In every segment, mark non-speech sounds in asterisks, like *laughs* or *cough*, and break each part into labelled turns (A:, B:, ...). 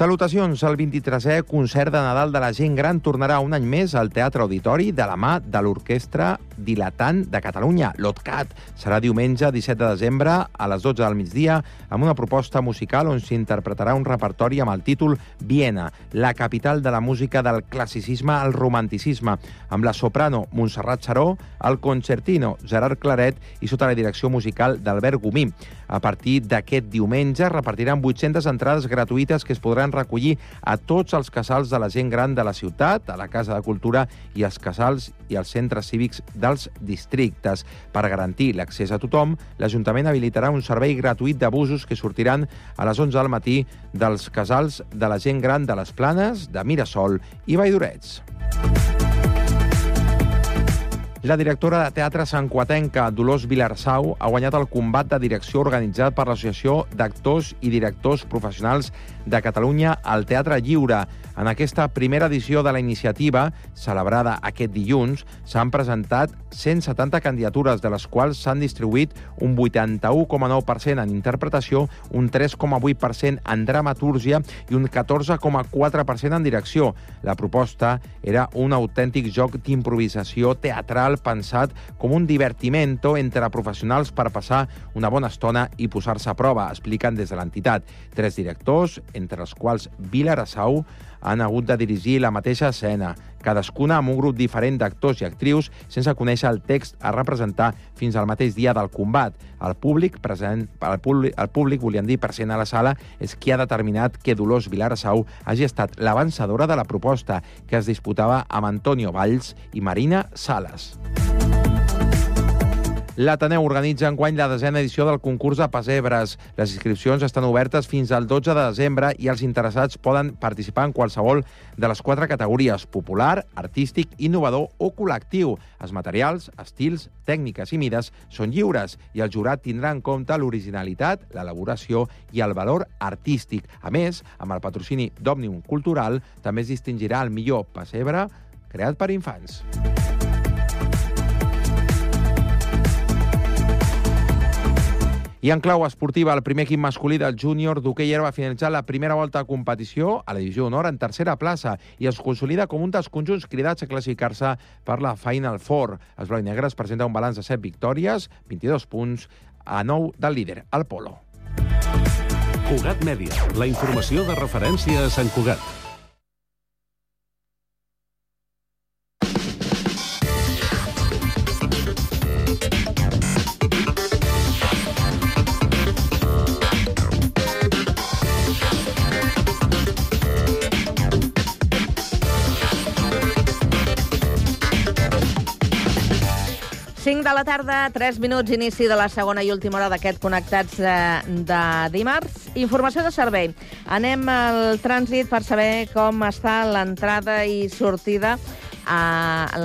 A: Salutacions. El 23è concert de Nadal de la gent gran tornarà un any més al Teatre Auditori de la mà de l'Orquestra Dilatant de Catalunya, l'OTCAT. Serà diumenge 17 de desembre a les 12 del migdia amb una proposta musical on s'interpretarà un repertori amb el títol Viena, la capital de la música del classicisme al romanticisme, amb la soprano Montserrat Saró, el concertino Gerard Claret i sota la direcció musical d'Albert Gomí. A partir d'aquest diumenge repartiran 800 entrades gratuïtes que es podran recollir a tots els casals de la gent gran de la ciutat, a la Casa de Cultura i els casals i els centres cívics dels districtes. Per garantir l'accés a tothom, l'Ajuntament habilitarà un servei gratuït de busos que sortiran a les 11 del matí dels casals de la gent gran de les Planes, de Mirasol i Valldorets. La directora de Teatre Sant Quatenca, Dolors Vilarsau, ha guanyat el combat de direcció organitzat per l'Associació d'Actors i Directors Professionals de Catalunya al Teatre Lliure. En aquesta primera edició de la iniciativa, celebrada aquest dilluns, s'han presentat 170 candidatures, de les quals s'han distribuït un 81,9% en interpretació, un 3,8% en dramatúrgia i un 14,4% en direcció. La proposta era un autèntic joc d'improvisació teatral pensat com un divertimento entre professionals per passar una bona estona i posar-se a prova, expliquen des de l'entitat. Tres directors, entre els quals Vila Arassau, han hagut de dirigir la mateixa escena, cadascuna amb un grup diferent d'actors i actrius sense conèixer el text a representar fins al mateix dia del combat. El públic present, el públic, el públic volien dir present a la sala, és qui ha determinat que Dolors Vilarassau hagi estat la vencedora de la proposta, que es disputava amb Antonio Valls i Marina Sales. L'Ateneu organitza enguany la desena edició del concurs de pessebres. Les inscripcions estan obertes fins al 12 de desembre i els interessats poden participar en qualsevol de les quatre categories, popular, artístic, innovador o col·lectiu. Els materials, estils, tècniques i mides són lliures i el jurat tindrà en compte l'originalitat, l'elaboració i el valor artístic. A més, amb el patrocini d'Òmnium Cultural, també es distingirà el millor pessebre creat per infants. I en clau esportiva, el primer equip masculí del júnior d'hoquei va finalitzar la primera volta de competició a la divisió honor en tercera plaça i es consolida com un dels conjunts cridats a classificar-se per la Final Four. Els blau i negres presenta un balanç de 7 victòries, 22 punts, a 9 del líder, el Polo.
B: Cugat Mèdia, la informació de referència a Sant Cugat.
C: De la tarda, 3 minuts, inici de la segona i última hora d'aquest Connectats de, de dimarts. Informació de servei. Anem al trànsit per saber com està l'entrada i sortida a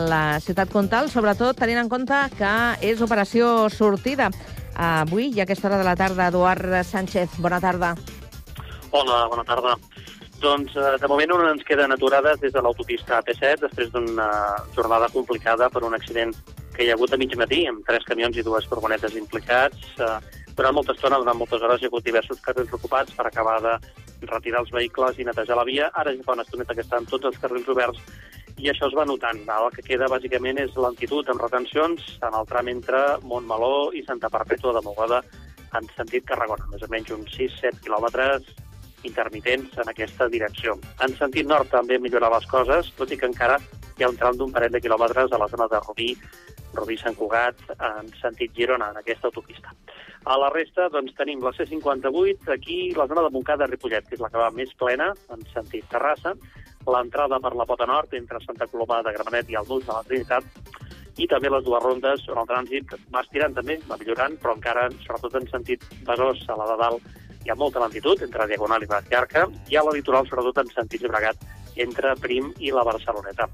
C: la ciutat Comtal, sobretot tenint en compte que és operació sortida. Avui i a aquesta hora de la tarda, Eduard Sánchez, bona tarda.
D: Hola, bona tarda. Doncs, eh, de moment, on ens queden aturades des de l'autopista AP7, després d'una jornada complicada per un accident que hi ha hagut a mig matí, amb tres camions i dues furgonetes implicats. Eh, durant molta estona, durant moltes hores, hi ha hagut diversos carrils ocupats per acabar de retirar els vehicles i netejar la via. Ara ja fa una estoneta que estan tots els carrils oberts i això es va notant. El que queda, bàsicament, és l'altitud amb retencions en el tram entre Montmeló i Santa Perpètua de Mogoda en sentit Tarragona, més o menys uns 6-7 quilòmetres intermitents en aquesta direcció. En sentit nord també millorar les coses, tot i que encara hi ha un tram d'un parell de quilòmetres a la zona de Rubí Rubí Sant Cugat en sentit Girona, en aquesta autopista. A la resta, doncs, tenim la C58, aquí la zona de Montcada Ripollet, que és la que va més plena, en sentit Terrassa, l'entrada per la Pota Nord, entre Santa Coloma de Gramenet i el Nus de la Trinitat, i també les dues rondes on el trànsit va estirant també, va millorant, però encara, sobretot en sentit Besòs, a la de dalt, hi ha molta lentitud entre Diagonal i Llarca, i a la litoral, sobretot en sentit Llobregat, entre Prim i la Barceloneta.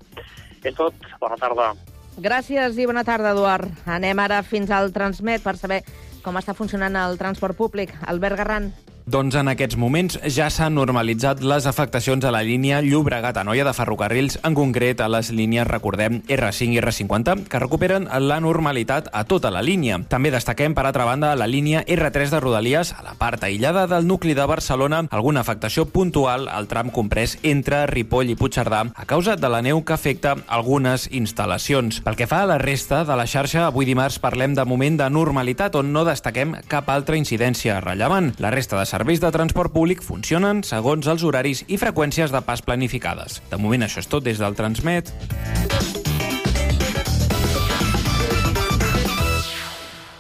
D: És tot. Bona tarda.
C: Gràcies i bona tarda, Eduard. Anem ara fins al Transmet per saber com està funcionant el transport públic. Albert Garran.
E: Doncs en aquests moments ja s'han normalitzat les afectacions a la línia Llobregat-Anoia de ferrocarrils, en concret a les línies, recordem, R5 i R50, que recuperen la normalitat a tota la línia. També destaquem, per altra banda, la línia R3 de Rodalies, a la part aïllada del nucli de Barcelona, alguna afectació puntual al tram comprès entre Ripoll i Puigcerdà a causa de la neu que afecta algunes instal·lacions. Pel que fa a la resta de la xarxa, avui dimarts parlem de moment de normalitat on no destaquem cap altra incidència rellevant. La resta de serveis de transport públic funcionen segons els horaris i freqüències de pas planificades. De moment això és tot des del Transmet.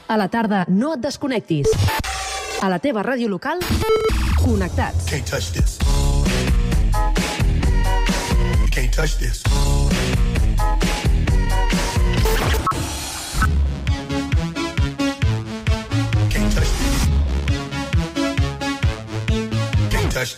F: A la tarda, no et desconnectis. A la teva ràdio local, connectats.
G: Can't touch this. You can't touch this.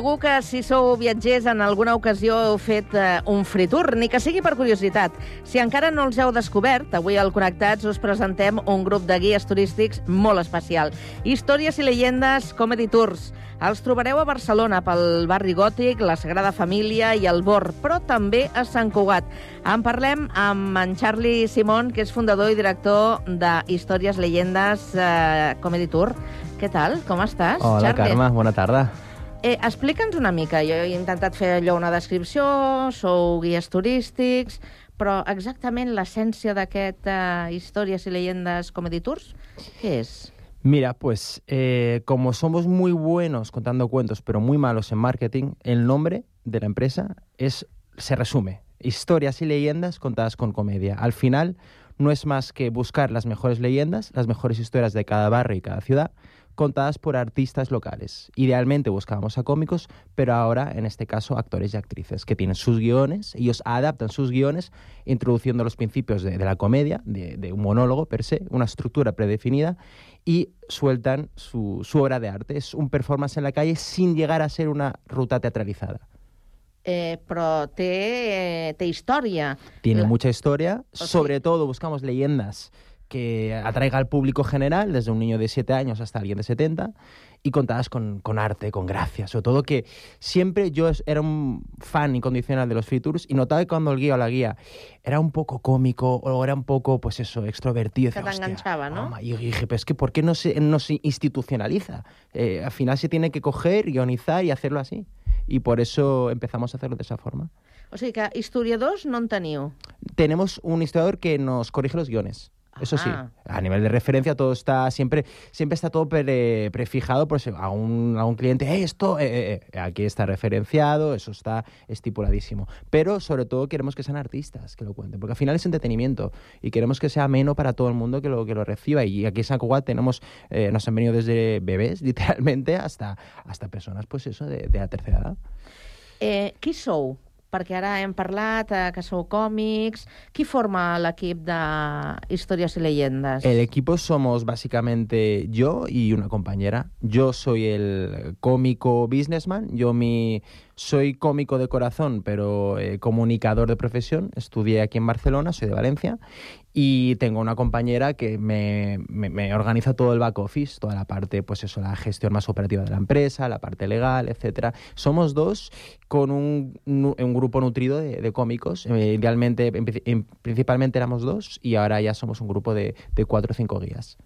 C: Segur que si sou viatgers en alguna ocasió heu fet eh, un free tour, ni que sigui per curiositat. Si encara no els heu descobert, avui al Connectats us presentem un grup de guies turístics molt especial. Històries i llegendes Comedy Tours. Els trobareu a Barcelona pel barri gòtic, la Sagrada Família i el Bor, però també a Sant Cugat. En parlem amb en Charlie Simón, que és fundador i director de Històries Llegendes eh, Comedy Tour. Què tal? Com estàs,
H: Hola,
C: Charlie?
H: Carme, bona tarda.
C: Eh, Explica'ns una mica. Jo he intentat fer allò una descripció, sou guies turístics, però exactament l'essència d'aquest eh, Històries y Leyendas Comedy Tours, què és?
H: Mira, pues eh, como somos muy buenos contando cuentos, pero muy malos en marketing, el nombre de la empresa es se resume. Historias y leyendas contadas con comedia. Al final no es más que buscar las mejores leyendas, las mejores historias de cada barrio y cada ciudad, contadas por artistas locales. Idealmente buscábamos a cómicos, pero ahora, en este caso, actores y actrices que tienen sus guiones, ellos adaptan sus guiones introduciendo los principios de, de la comedia, de, de, un monólogo per se, una estructura predefinida, y sueltan su, su obra de arte. Es un performance en la calle sin llegar a ser una ruta teatralizada.
C: Eh, però té, eh, té història.
H: Tiene
C: La-
H: mucha historia,
C: O sea-
H: sobre todo buscamos leyendas que atraiga al público general, desde un niño de 7 años hasta alguien de 70, y contadas con, con arte, con gracia. Sobre todo que siempre yo era un fan incondicional de los free tours y notaba que cuando el guía o la guía era un poco cómico o era un poco, pues eso, extrovertido.
C: Que
H: "Hostia,
C: t'enganxava, no?
H: home", Y dije, pero es que ¿por qué no se, no se institucionaliza? Eh, al final se tiene que coger, guionizar y hacerlo así. Y por eso empezamos a hacerlo de esa forma.
C: O sigui que historiadors no en teniu.
H: tenemos un historiador que nos corrige los guiones. Eso sí,
C: Ah.
H: a nivel de referencia todo está siempre siempre está todo pre- prefijado pues a un, a un cliente, "Eh, esto eh, eh, aquí está referenciado, eso está estipuladísimo. Pero sobre todo queremos que sean artistas que lo cuenten, porque al final es entretenimiento y queremos que sea ameno para todo el mundo que lo que lo reciba y aquí en San Cugat tenemos eh, nos han venido desde bebés *laughs* literalmente hasta hasta personas pues eso de, de la tercera edad.
C: Qui sou? Perquè ara hem parlat eh, que sou còmics. Qui forma l'equip de Històries i Leyendes?
H: El equipo somos básicamente yo y una compañera. Yo soy el cómico businessman, yo mi soy cómico de corazón, pero eh, comunicador de profesión. Estudié aquí en Barcelona, soy de Valencia y tengo una compañera que me, me- organiza todo el back office, toda la parte, pues eso, la gestión más operativa de la empresa, la parte legal, etcétera. Somos dos con un, un grupo nutrido de, cómicos. Eh, idealmente, en princi- en- principalmente éramos dos y ahora ya somos un grupo de, de cuatro o cinco guías.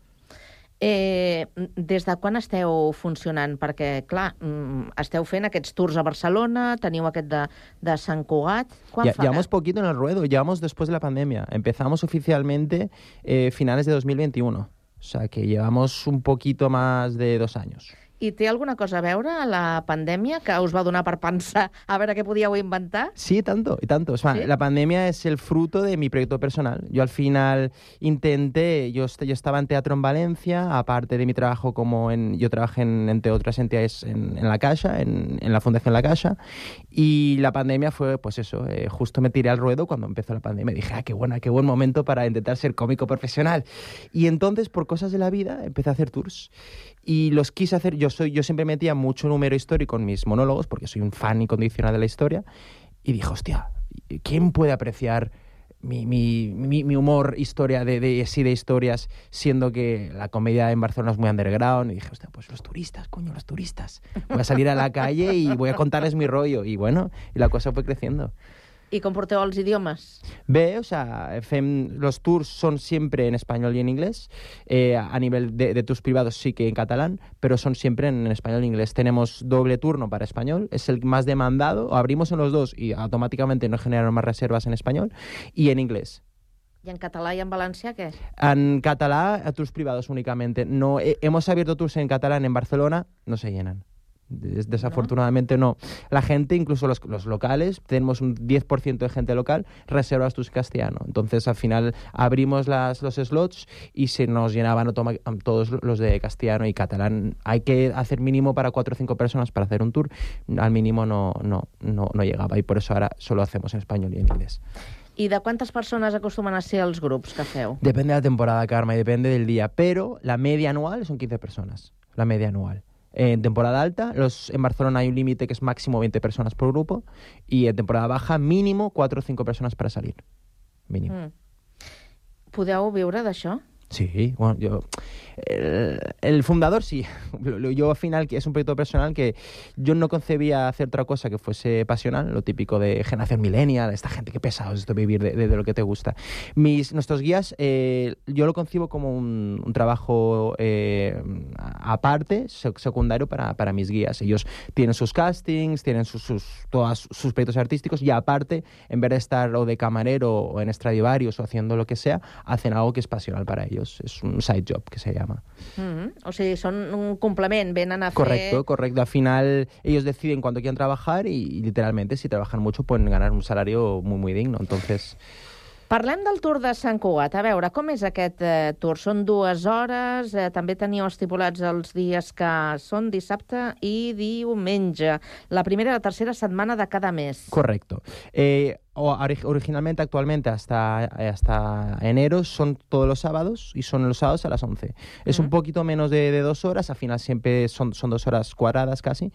C: Eh, des de quan esteu funcionant? Perquè, clar, mm, esteu fent aquests tours a Barcelona, teniu aquest de, de Sant Cugat. Quan
H: Ya-
C: fa?
H: llevamos poquito en el ruedo, llevamos después de la pandemia. Empezamos oficialmente eh, finales de 2021. O sea que llevamos un poquito más de dos años.
C: I té alguna cosa a veure la pandèmia que us va donar per pensar *laughs* a veure què podíeu inventar?
H: Sí, tanto, y tanto. O sea,
C: ¿Sí?
H: La pandemia es el fruto de mi proyecto personal. Yo al final intenté, yo, yo estaba en teatro en Valencia, aparte de mi trabajo como en, yo trabajé en, entre otras entidades en, en La Caixa, en, en la Fundación La Caixa, y la pandemia fue, pues eso, eh, justo me tiré al ruedo cuando empezó la pandemia. Dije, ah, qué buena, qué buen momento para intentar ser cómico profesional. Y entonces, por cosas de la vida, empecé a hacer tours. Y los quise hacer, yo, soy, yo siempre metía mucho número histórico en mis monólogos, porque soy un fan incondicional de la historia, y dije, hostia, ¿quién puede apreciar mi, mi, mi, mi humor, historia de, de, sí, de historias, siendo que la comedia en Barcelona es muy underground? Y dije, hostia, pues los turistas, coño, los turistas. Voy a salir a la calle y voy a contarles mi rollo. Y bueno, y la cosa fue creciendo.
C: I com porteu els idiomes?
H: Bé, o sea, fem, los tours son siempre en español y en inglés. Eh, a nivel de, de tours privados sí que en catalán, pero son siempre en, español y inglés. Tenemos doble turno para español, es el más demandado. Abrimos en los dos y automáticamente nos generan más reservas en español y en inglés.
C: I en català i en valencià què?
H: En catalá, a tours privados únicamente. No, eh, hemos abierto tours en catalán en Barcelona, no se llenan. Des- Desafortunadamente no. La gente, incluso los, los locales, tenemos un 10% de gente local, reservas tus castellano. Entonces, al final, abrimos las, los slots y se nos llenaban todos los de castellano y catalán. Hay que hacer mínimo para 4 o 5 personas para hacer un tour. Al mínimo no, no, no, no llegaba y por eso ahora solo hacemos en español y en inglés.
C: I de quantes persones acostumen a ser els grups que feu?
H: Depende de la temporada, Karma, y depende del día. Pero la media anual son 15 personas. La media anual. En temporada alta, los, en Barcelona hay un límite que es máximo 20 personas por grupo. Y en temporada baja, mínimo 4 o 5 personas para salir. Mínimo.
C: Mm. Podeu viure d'això?
H: Sí, bueno, yo. El, fundador sí. *laughs* Yo al final, que es un proyecto personal que yo no concebía hacer otra cosa que fuese pasional, lo típico de generación millennial, esta gente que pesado es esto vivir de, lo que te gusta. Mis, nuestros guías, eh, yo lo concibo como un, un trabajo eh, aparte, sec- secundario para, para mis guías. Ellos tienen sus castings, tienen sus, sus, todos sus proyectos artísticos y aparte, en vez de estar o de camarero o en Stradivarius o haciendo lo que sea, hacen algo que es pasional para ellos. Es un side job que se llama.
C: Mm -hmm. O sigui, són un complement, venen a fer...
H: Correcto, correcto. Al final ellos deciden cuándo quieren trabajar y, y literalmente si trabajan mucho pueden ganar un salario muy muy digno. Entonces,
C: Parlem del Tour de Sant Cugat. A veure, com és aquest eh, tour? Són dues hores, eh, també teníeu estipulats els dies que són dissabte i diumenge. La primera i la tercera setmana de cada mes.
H: correcto. Eh, originalmente, actualmente, hasta, eh, hasta enero son todos los sábados y son los sábados a las 11. Es un poquito menos de, de dos horas, al final siempre son, son dos horas cuadradas casi.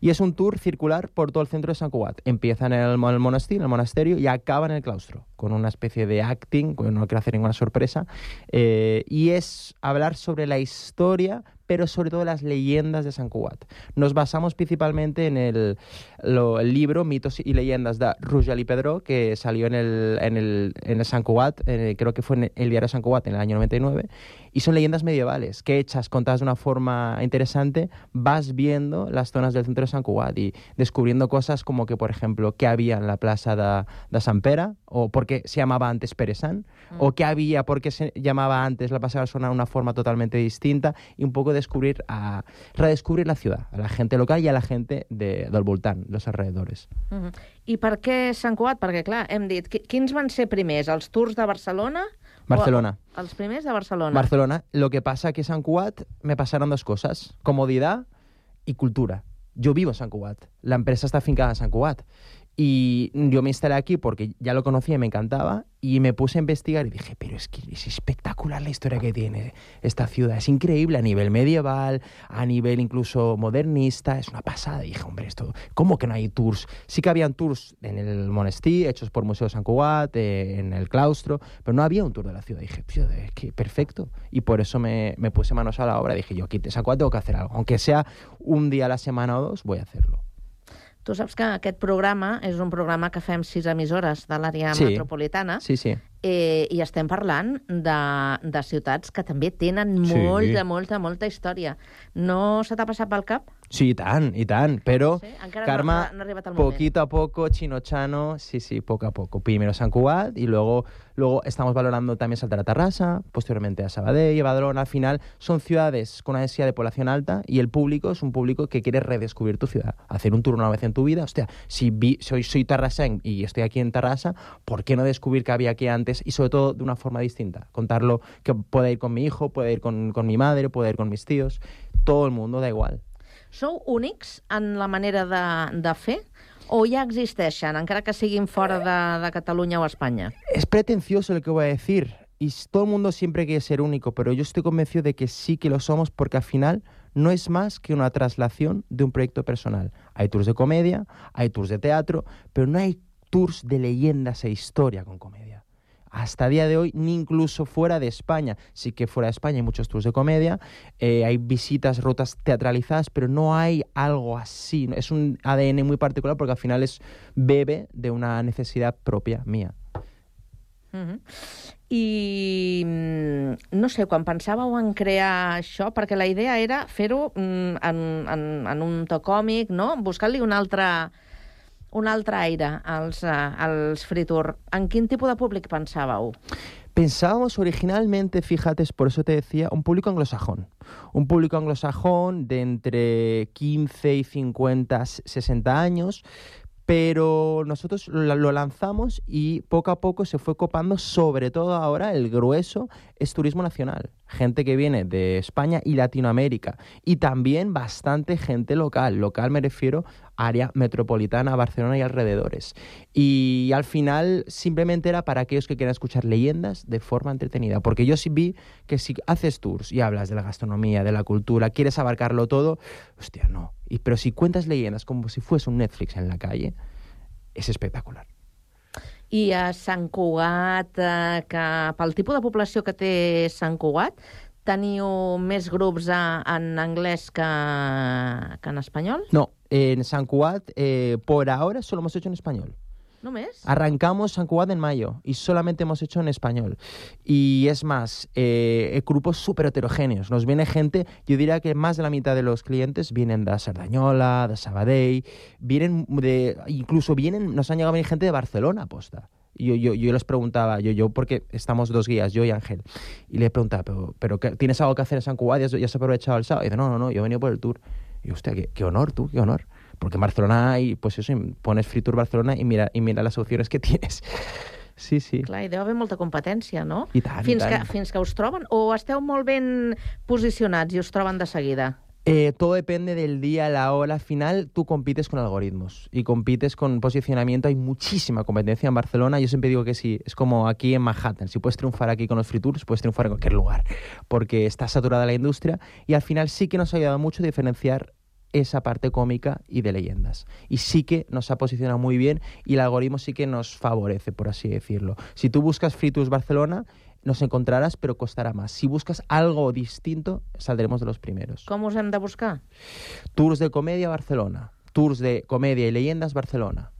H: Y es un tour circular por todo el centro de San Cugat. Empieza en el, mo- el monasterio, en el monasterio y acaba en el claustro, con una especie de acting, no quiero hacer ninguna sorpresa. eh, y es hablar sobre la historia pero sobre todo las leyendas de San Cugat. Nos basamos principalmente en el, lo- el libro Mitos y leyendas de Rujal y Pedro, que salió en el, en el, en el San Cugat, eh, creo que fue en el diario San Cugat en el año 99, y son leyendas medievales que hechas, contadas de una forma interesante, vas viendo las zonas del centro de San Cugat y descubriendo cosas como que, por ejemplo, qué había en la plaza de, de San Pera, o por qué se llamaba antes Peresan, o qué había, por qué se llamaba antes la plaza de Barcelona de una forma totalmente distinta, y un poco descubrir, a, redescubrir la ciudad, a la gente local y a la gente de, del voltant, los alrededores.
C: Mm -hmm. I per què Sant Cugat? Perquè, clar, hem dit, qui- quins van ser primers? Els Tours de Barcelona?
H: Barcelona.
C: O els primers de Barcelona.
H: Barcelona. Lo que pasa que San Cugat me pasaron dos cosas, comodidad y cultura. Yo vivo en San Cugat, la empresa está afincada en San Cugat. Y yo me instalé aquí porque ya lo conocía y me encantaba. Y me puse a investigar y dije, pero es que es espectacular la historia que tiene esta ciudad. Es increíble a nivel medieval, a nivel incluso modernista. Es una pasada. Y dije, hombre, esto, ¿cómo que no hay tours? Sí que habían tours en el monestir, hechos por Museo San Cugat, en el claustro, pero no había un tour de la ciudad. Y dije, tío, es que perfecto. Y por eso me, puse manos a la obra. Dije, yo aquí en San tengo que hacer algo. Aunque sea un día a la semana o dos, voy a hacerlo.
C: Tu saps que aquest programa és un programa que fem sis emissores de l'àrea
H: Sí.
C: metropolitana
H: Sí, sí.
C: Eh, I estem parlant de, de ciutats que també tenen
H: Sí.
C: molta, molta, molta història. No se t'ha passat pel cap?
H: Sí, i tant, i tant, però,
C: Sí? Encara
H: Carme,
C: no, no ha arribat el moment.
H: poquito a poco, chino chano, sí, sí, poco a poco. Primero San Cugat y luego, luego estamos valorando también saltar a Tarrasa, posteriormente a Sabadell y a Badalona. Al final son ciudades con una densidad de población alta y el público es un público que quiere redescubrir tu ciudad. Hacer un tour una vez en tu vida, hostia, si vi- soy, soy tarrasenc y estoy aquí en Tarrasa, ¿por qué no descubrir que había aquí antes? Y sobre todo de una forma distinta. Contarlo que pueda ir con mi hijo, puede ir con, con mi madre, puede ir con mis tíos, todo el mundo, da igual.
C: Sou únics en la manera de, de fer? O ja existeixen, encara que siguin fora de, de Catalunya o Espanya?
H: Es pretencioso lo que voy a decir. Y todo el mundo siempre quiere ser único, pero yo estoy convencido de que sí que lo somos porque al final no es más que una traslación de un proyecto personal. Hay tours de comedia, hay tours de teatro, pero no hay tours de leyendas e historia con comedia. Hasta día de hoy, ni incluso fuera de España. Sí que fuera de España hay muchos tours de comedia, eh, hay visitas, rutas teatralizadas, pero no hay algo así. Es un ADN muy particular porque al final es bebe de una necesidad propia mía.
C: Uh -huh. I mm, no sé, quan pensàveu en crear això, perquè la idea era fer-ho mm, en, en, en un to còmic, no? buscar-li un altre, un altre aire als, uh, als Free Tour. En quin de públic pensàveu?
H: Pensábamos originalmente, fíjate, por eso te decía, un público anglosajón. Un público anglosajón de entre 15 y 50, 60 años, pero nosotros lo, lanzamos y poco a poco se fue copando, sobre todo ahora el grueso es turismo nacional. Gente que viene de España y Latinoamérica. Y también bastante gente local. Local me refiero área metropolitana, Barcelona y alrededores. Y al final simplemente era para aquellos que quieran escuchar leyendas de forma entretenida. Porque yo sí vi que si haces tours y hablas de la gastronomía, de la cultura, quieres abarcarlo todo, hostia, no. Y, pero si cuentas leyendas como si fuese un Netflix en la calle, es espectacular.
C: I a Sant Cugat, eh, que pel tipus de població que té Sant Cugat, teniu més grups a, en anglès que, que en espanyol?
H: No, en San Cugat, eh, por ahora solo hemos hecho en español.
C: Només?
H: Arrancamos San Cugat en mayo y solamente hemos hecho en español. Y es más, eh, grupos súper heterogéneos. Nos viene gente, yo diría que más de la mitad de los clientes vienen de Sardañola, de Sabadell, vienen de, incluso vienen, nos han llegado a venir gente de Barcelona, posta. Y Yo, yo, yo les preguntaba, yo, yo, porque estamos dos guías, yo y Ángel, y le preguntaba, pero, pero ¿qué- ¿tienes algo que hacer en San Cugat? ¿Ya has, aprovechado el sábado? Y dice, no, no, no, yo he venido por el tour. Y yo, hostia, qué, qué honor tú, qué honor. Porque en Barcelona hay, pues eso, pones Free Tour Barcelona y mira, y mira las opciones que *laughs* tienes. Sí, sí.
C: Clar, hi deu haver molta competència, no?
H: I tant, i
C: fins,
H: tant.
C: Que, fins que us troben, o esteu molt ben posicionats i us troben de seguida?
H: Eh, todo depende del día, la hora. Al final, tú compites con algoritmos y compites con posicionamiento. Hay muchísima competencia en Barcelona. Yo siempre digo que sí, es como aquí en Manhattan. Si puedes triunfar aquí con los free tours, puedes triunfar en cualquier lugar, porque está saturada la industria. Y al final sí que nos ha ayudado mucho a diferenciar esa parte cómica y de leyendas. Y sí que nos ha posicionado muy bien y el algoritmo sí que nos favorece, por así decirlo. Si tú buscas Free Tours Barcelona, nos encontrarás, pero costará más. Si buscas algo distinto, saldremos de los primeros.
C: Com us hem de buscar?
H: Tours de comedia Barcelona, tours de comedia y leyendas Barcelona,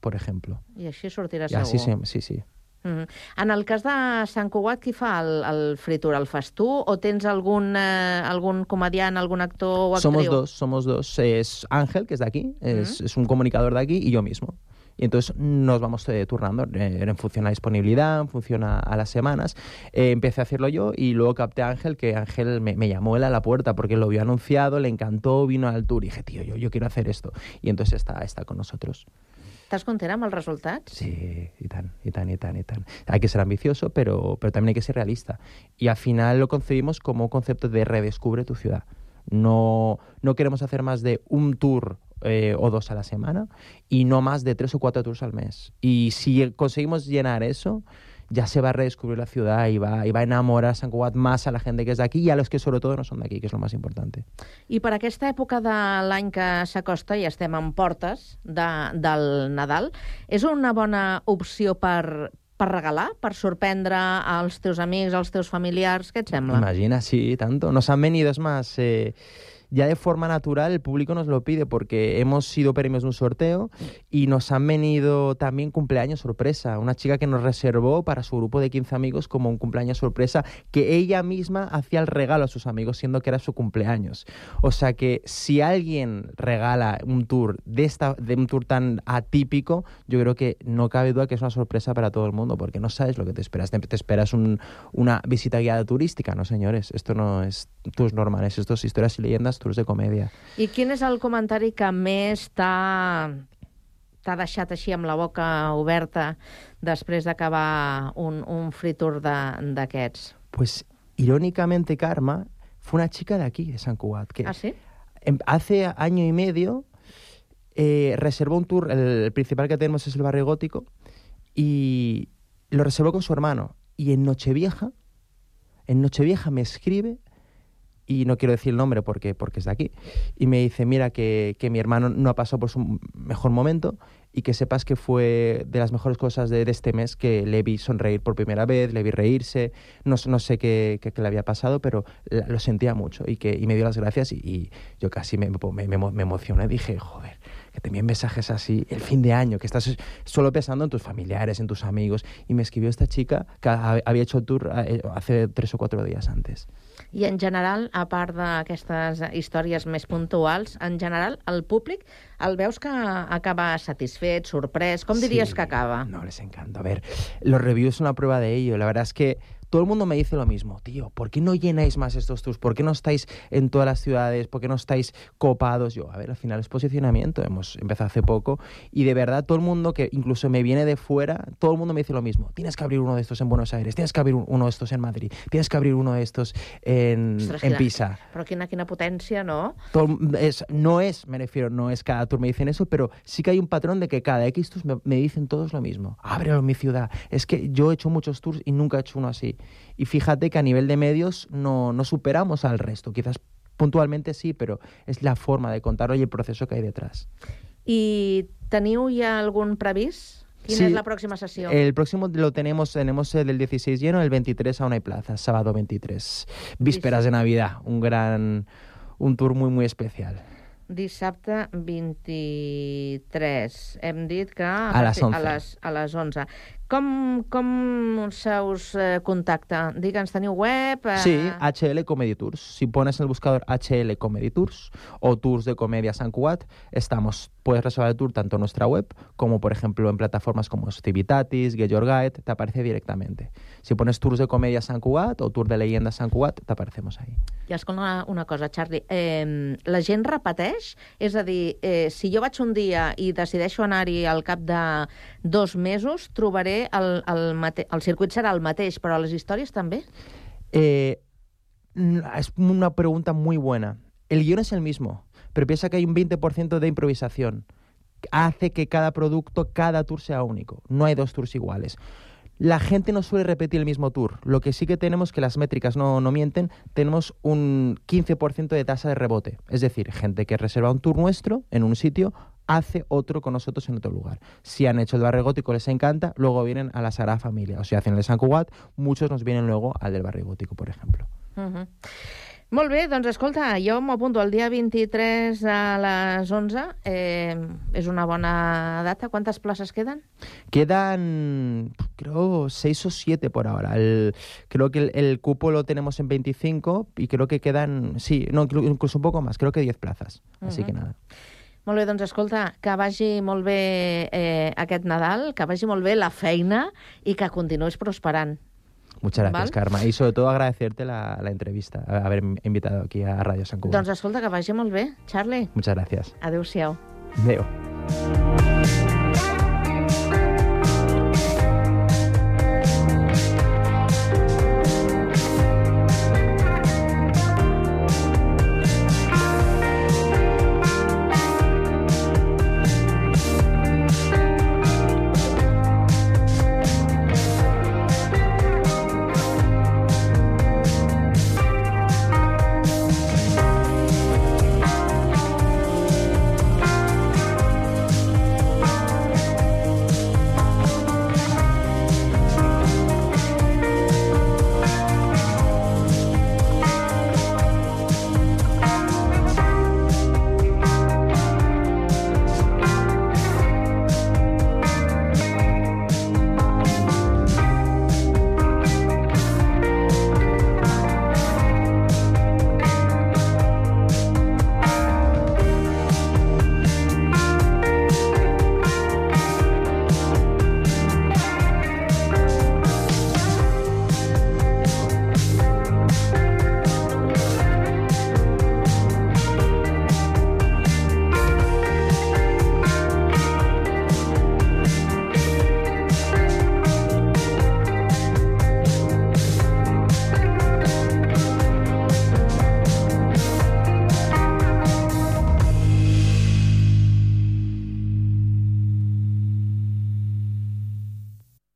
H: por ejemplo.
C: I així sortirà
H: Y
C: segur.
H: así sí, sí, sí.
C: Mm. En el cas de Sant Cugat, qui fa el, el Free Tour? El fas tu o tens algun, eh, algun comediant, algun actor o actriu?
H: Somos dos, somos dos. Es Ángel, que es de aquí, es, es un comunicador de aquí, y yo mismo. Y entonces nos vamos eh, turnando eh, en función a la disponibilidad, en función a, a las semanas. Eh, empecé a hacerlo yo y luego capté a Ángel, que Ángel me, me llamó él a la puerta porque lo vio anunciado, le encantó, vino al tour y dije, tío, yo, yo quiero hacer esto. Y entonces está, está con nosotros.
C: Estàs content amb els resultats?
H: Sí, y tan, y tan, y tan, y tan. Hay que ser ambicioso, pero, pero también hay que ser realista. Y al final lo concebimos como un concepto de redescubre tu ciudad. No, no queremos hacer más de un tour eh, o dos a la semana y no más de tres o cuatro tours al mes. Y si conseguimos llenar eso, ya se va a redescubrir la ciudad y va, y va a enamorar San Cugat más a la gente que es de aquí y a los que sobre todo no son de aquí, que es lo más importante.
C: I per aquesta època de l'any que s'acosta, i estem en portes de, del Nadal, és una bona opció per, per regalar, per sorprendre als teus amics, als teus familiars? Què et sembla?
H: Imagina, sí, tanto. Nos han venido, es más, eh, ya de forma natural el público nos lo pide porque hemos sido premios de un sorteo y nos han venido también cumpleaños sorpresa. Una chica que nos reservó para su grupo de 15 amigos como un cumpleaños sorpresa que ella misma hacía el regalo a sus amigos siendo que era su cumpleaños. O sea que si alguien regala un tour de, esta, de un tour tan atípico, yo creo que no cabe duda que es una sorpresa para todo el mundo porque no sabes lo que te esperas. Te, te esperas un- una visita guiada turística, no señores. Esto no es tours normales, esto es historias y leyendas, tours de comedia.
C: I quin és el comentari que més t'ha t'ha deixat així amb la boca oberta després d'acabar un, un free tour d'aquests?
H: Pues irónicamente Karma fue una chica de aquí, de San Cugat, que
C: Ah, sí?
H: hace año y medio eh, reservó un tour, el, el principal que tenemos es el barrio gótico, y lo reservó con su hermano. Y en Nochevieja, en Nochevieja me escribe, y no quiero decir el nombre porque, porque es de aquí, y me dice, mira, que, que mi hermano no ha pasado por su mejor momento y que sepas que fue de las mejores cosas de, de este mes que le vi sonreír por primera vez, le vi reírse, no, no sé qué, qué- qué le había pasado, pero la- lo sentía mucho y, que, y me dio las gracias y, y yo casi me, me, me emocioné, dije, joder, que te envíen mensajes así el fin de año, que estás solo pensando en tus familiares, en tus amigos, y me escribió esta chica que ha- había hecho el tour eh, hace tres o cuatro días antes.
C: I en general, a part d'aquestes històries més puntuals, en general, el públic el veus que acaba satisfet, sorprès? Com diries
H: Sí,
C: que acaba?
H: No, les encanta. A ver, los reviews son una prueba de ello. La verdad es que todo el mundo me dice lo mismo. Tío, ¿por qué no llenáis más estos tours? ¿Por qué no estáis en todas las ciudades? ¿Por qué no estáis copados? Yo, a ver, al final es posicionamiento. Hemos empezado hace poco y de verdad todo el mundo que incluso me viene de fuera, todo el mundo me dice lo mismo. Tienes que abrir uno de estos en Buenos Aires, tienes que abrir un- uno de estos en Madrid, tienes que abrir uno de estos en,
C: Ostres,
H: en
C: quina-
H: Pisa.
C: Però quina, quina potència, no?
H: Todo- es, no es, me refiero, no es cada tour me dicen eso, pero sí que hay un patrón de que cada X tours me, me dicen todos lo mismo. Ábrelo en mi ciudad. Es que yo he hecho muchos tours y nunca he hecho uno así. Y fíjate que a nivel de medios no, no superamos al resto. Quizás puntualmente sí, pero es la forma de contarlo y el proceso que hay detrás.
C: I teniu ja algun previst? Quina
H: Sí.
C: és la pròxima sessió?
H: El próximo lo tenemos, tenemos el del 16 lleno, el 23 aún hay plazas, sábado 23. Vísperas de Navidad, un gran, un tour muy, muy especial.
C: Dissabte 23. Hem dit que...
H: A les 11.
C: A les, a les 11. Com, com se us eh, contacta? Digue'ns, teniu web? Eh...
H: Sí, HL Comedy Tours. Si pones en el buscador HL Comedy Tours o Tours de Comedia San Cugat, estamos. Puedes reservar el tour tanto en nuestra web como, por ejemplo, en plataformas como Civitatis, Get Your Guide, te aparece directamente. Si pones Tours de Comedia San Cugat o Tour de Leyenda San Cugat, te aparecemos ahí.
C: I escolta una, una cosa, Charlie. Eh, la gent repeteix? És a dir, eh, si jo vaig un dia i decideixo anar-hi al cap de dos mesos, trobaré el, el, mate... el circuit serà el mateix, però les històries també?
H: Eh, es una pregunta muy buena. El guión es el mismo, pero piensa que hay un 20% de improvisación. Hace que cada producto, cada tour sea único. No hay dos tours iguales. La gente no suele repetir el mismo tour. Lo que sí que tenemos, que las métricas no, no mienten, tenemos un 15% de tasa de rebote. Es decir, gente que reserva un tour nuestro en un sitio hace otro con nosotros en otro lugar. Si han hecho el barrio gótico, les encanta, luego vienen a la Sagrada Familia. O si hacen el San Cugat, muchos nos vienen luego al del barrio gótico, por ejemplo.
C: Molt bé, doncs escolta, jo m'apunto el dia 23 a les 11. Eh, és una bona data. Quantes places queden?
H: Quedan, creo, seis o siete por ahora. El- creo que el, el cupo lo tenemos en 25 y creo que quedan, sí, no, inclu- incluso un poco más, creo que 10 plazas. Así que
C: Ujú.
H: nada.
C: Molt bé, doncs escolta, que vagi molt bé eh, aquest Nadal, que vagi molt bé la feina i que continuïs prosperant.
H: Muchas gracias,
C: Val.
H: Karma. Y sobre todo agradecerte la, la entrevista, haber invitado aquí a Radio San Cuba.
C: Doncs escolta, que vagi molt bé. Charlie,
H: Muchas gracias.
C: adéu-siau.
H: Veo.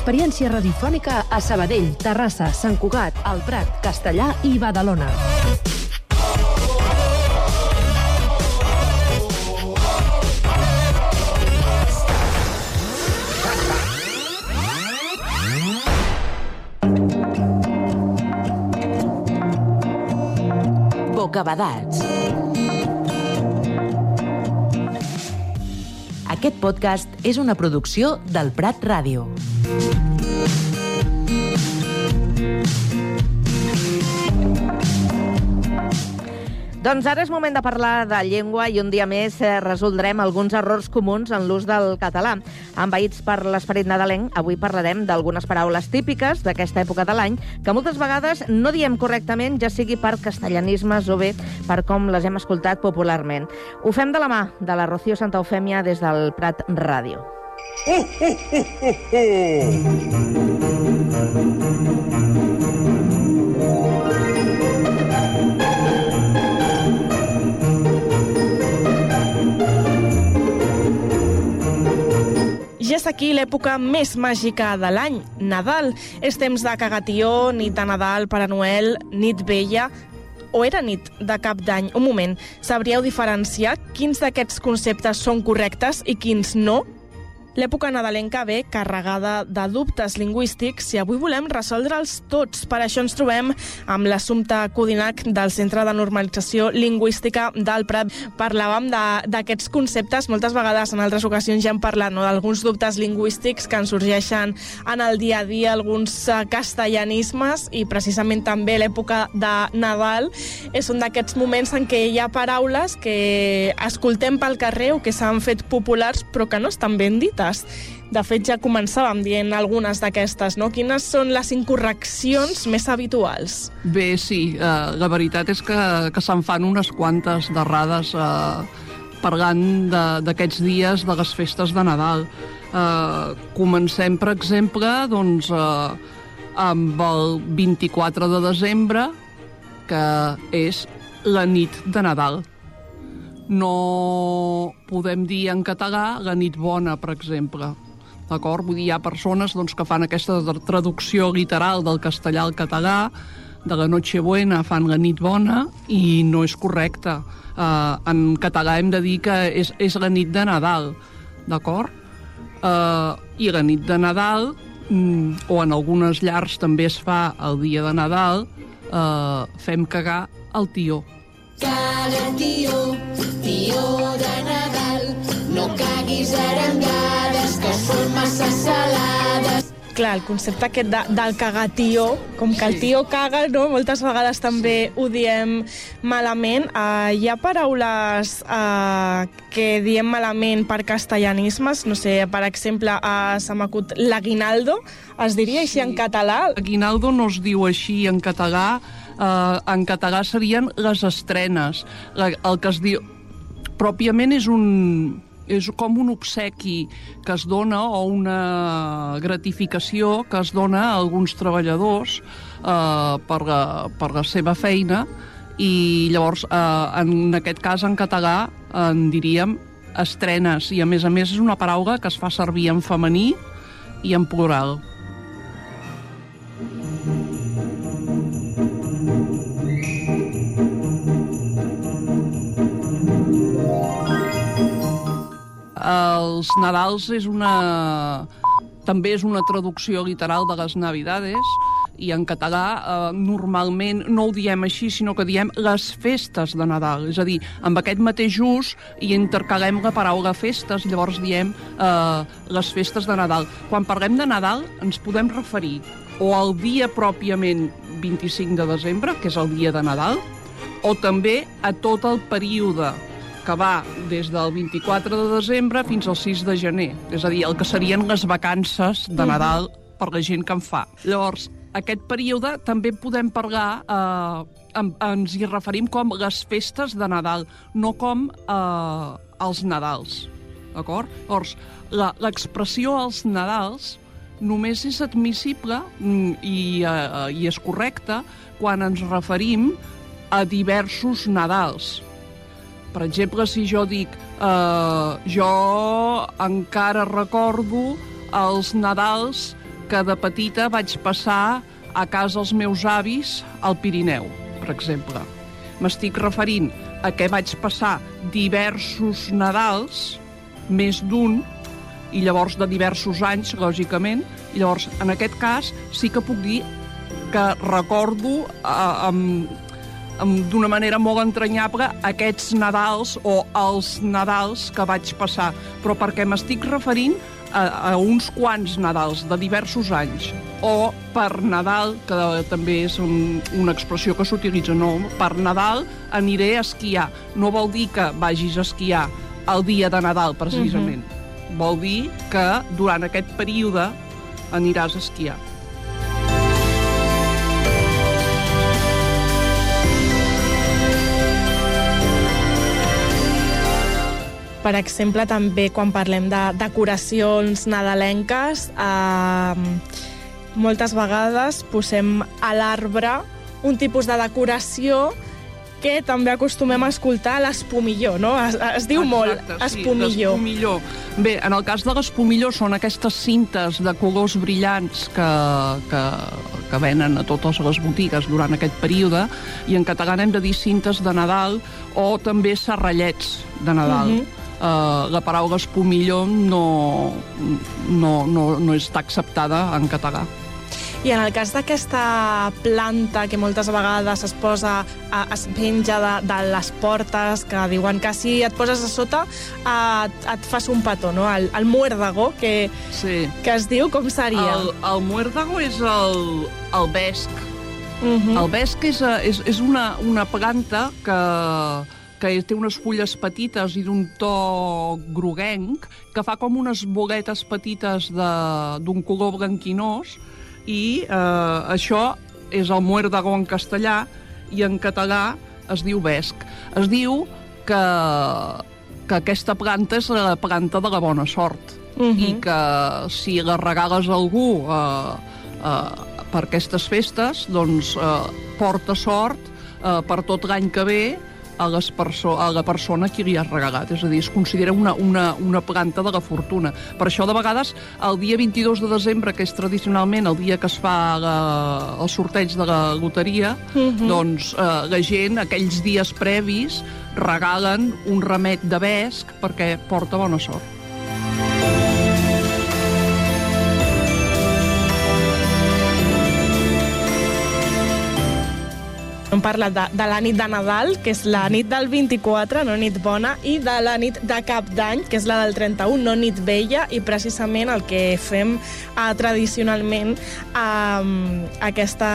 F: Experiència radiofònica a Sabadell, Terrassa, Sant Cugat, El Prat, Castellà i Badalona.
I: Bocabadats. Aquest podcast és una producció del Prat Ràdio.
C: Doncs ara és moment de parlar de llengua i un dia més eh, resoldrem alguns errors comuns en l'ús del català. Envaïts per l'esperit nadalenc, avui parlarem d'algunes paraules típiques d'aquesta època de l'any que moltes vegades no diem correctament, ja sigui per castellanismes o bé per com les hem escoltat popularment. Ho fem de la mà de la Rocío Santa Eufèmia des del Prat Ràdio.
J: Ja és aquí l'època més màgica de l'any, Nadal. És temps de cagatió, nit de Nadal, Pare Noel, nit vella, o era nit de cap d'any? Un moment, sabríeu diferenciar quins d'aquests conceptes són correctes i quins no? L'època nadalenca ve carregada de dubtes lingüístics i avui volem resoldre'ls tots. Per això ens trobem amb l'assumpte Codinac del Centre de Normalització Lingüística del Prat. Parlàvem d'aquests conceptes, moltes vegades en altres ocasions ja hem parlat no? d'alguns dubtes lingüístics que ens sorgeixen en el dia a dia, alguns eh, castellanismes i precisament també l'època de Nadal és un d'aquests moments en què hi ha paraules que escoltem pel carrer o que s'han fet populars però que no estan ben dites. De fet, ja començàvem dient algunes d'aquestes, no? Quines són les incorreccions més habituals?
K: Bé, sí, eh, la veritat és que, que se'n fan unes quantes d'errades eh, parlant d'aquests dies de les festes de Nadal. Eh, comencem, per exemple, doncs, eh, amb el 24 de desembre, que és la nit de Nadal. No podem dir en català la nit bona, per exemple. D'acord? Vull dir, hi ha persones doncs, que fan aquesta traducció literal del castellà al català, de la Nochebuena fan la nit bona i no és correcte. Uh, en català hem de dir que és, és la nit de Nadal, d'acord? Uh, I la nit de Nadal, mm, o en algunes llars també es fa el dia de Nadal, uh, fem cagar el tió.
L: Caga, tio, tio de Nadal, no caguis arengades, que són massa salades.
J: Clar, el concepte aquest de, del cagatió, com que el tio caga, no? moltes vegades també ho diem malament. Uh, hi ha paraules uh, que diem malament per castellanismes, no sé, per exemple, uh, se m'acut l'aguinaldo, es diria així en català?
K: Aguinaldo no es diu així en català, en català serien les estrenes. La, el que es diu... Pròpiament és un, és com un obsequi que es dona o una gratificació que es dona a alguns treballadors eh, per, la, per la seva feina i llavors eh, en aquest cas en català en diríem estrenes i a més a més és una paraula que es fa servir en femení i en plural. Els Nadals és una... també és una traducció literal de les Navidades i en català eh, normalment no ho diem així, sinó que diem les festes de Nadal. És a dir, amb aquest mateix ús i intercalem la paraula festes, llavors diem eh, les festes de Nadal. Quan parlem de Nadal ens podem referir o al dia pròpiament 25 de desembre, que és el dia de Nadal, o també a tot el període que va des del 24 de desembre fins al 6 de gener, és a dir, el que serien les vacances de Nadal per la gent que en fa. Llavors, aquest període també podem parlar, eh, en, ens hi referim com les festes de Nadal, no com eh, els Nadals, d'acord? Llavors, la- l'expressió als Nadals només és admissible mm, i, eh, i és correcta quan ens referim a diversos Nadals. Per exemple, si jo dic eh, jo encara recordo els Nadals que de petita vaig passar a casa els meus avis al Pirineu, per exemple. M'estic referint a que vaig passar diversos Nadals, més d'un, i llavors de diversos anys, lògicament, i llavors, en aquest cas, sí que puc dir que recordo eh, amb, d'una manera molt entranyable aquests Nadals o els Nadals que vaig passar, però perquè m'estic referint a, a uns quants Nadals de diversos anys, o per Nadal, que també és un, una expressió que s'utilitza, no? Per Nadal aniré a esquiar. No vol dir que vagis a esquiar el dia de Nadal, precisament. Vol dir que durant aquest període aniràs a esquiar.
J: Per exemple, també quan parlem de decoracions nadalenques, eh, moltes vegades posem a l'arbre un tipus de decoració que també acostumem a escoltar l'espumilló, no? Es, es diu molt espumilló.
K: Sí, l'espumilló. Bé, en el cas de l'espumilló són aquestes cintes de colors brillants que, que, que venen a totes les botigues durant aquest període i en català hem de dir cintes de Nadal o també serrallets de Nadal.
J: Mhm.
K: Uh, la paraula espumilló no, no, no, no està acceptada en català.
J: I en el cas d'aquesta planta que moltes vegades es posa, es penja de, de les portes, que diuen que si et poses a sota et, et fas un petó, no? El, el muérdago, que,
K: sí.
J: que es diu, com seria?
K: El, el muérdago és el, el vesc.
J: Mhm.
K: El vesc és, eh, és, és una, una planta que, que té unes fulles petites i d'un to groguenc, que fa com unes boletes petites d'un color blanquinós, i eh, això és el muérdago en castellà, i en català es diu vesc. Es diu que, que aquesta planta és la planta de la bona sort
J: Mhm.
K: i que si la regales a algú eh, eh, per aquestes festes, doncs eh, porta sort eh, per tot l'any que ve a, les perso a la persona a qui li has regalat. És a dir, es considera una, una, una planta de la fortuna. Per això, de vegades, el dia 22 de desembre, que és tradicionalment el dia que es fa la, el sorteig de la loteria,
J: Mhm.
K: doncs eh, la gent, aquells dies previs, regalen un remet de vesc perquè porta bona sort.
J: Hem parlat de, de la nit de Nadal, que és la nit del 24, no nit bona, i de la nit de Cap d'Any, que és la del 31, no nit vella, i precisament el que fem eh, tradicionalment eh, aquesta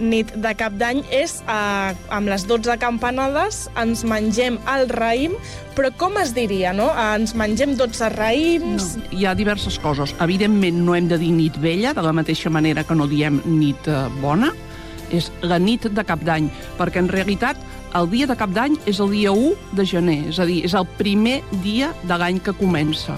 J: nit de Cap d'Any és, eh, amb les 12 campanades, ens mengem el raïm, però com es diria, no? Eh, ens mengem 12 raïms...
K: No, hi ha diverses coses. Evidentment no hem de dir nit vella, de la mateixa manera que no diem nit eh, bona, és la nit de Cap d'Any, perquè en realitat el dia de Cap d'Any és el dia 1 de gener, és a dir, és el primer dia de l'any que comença.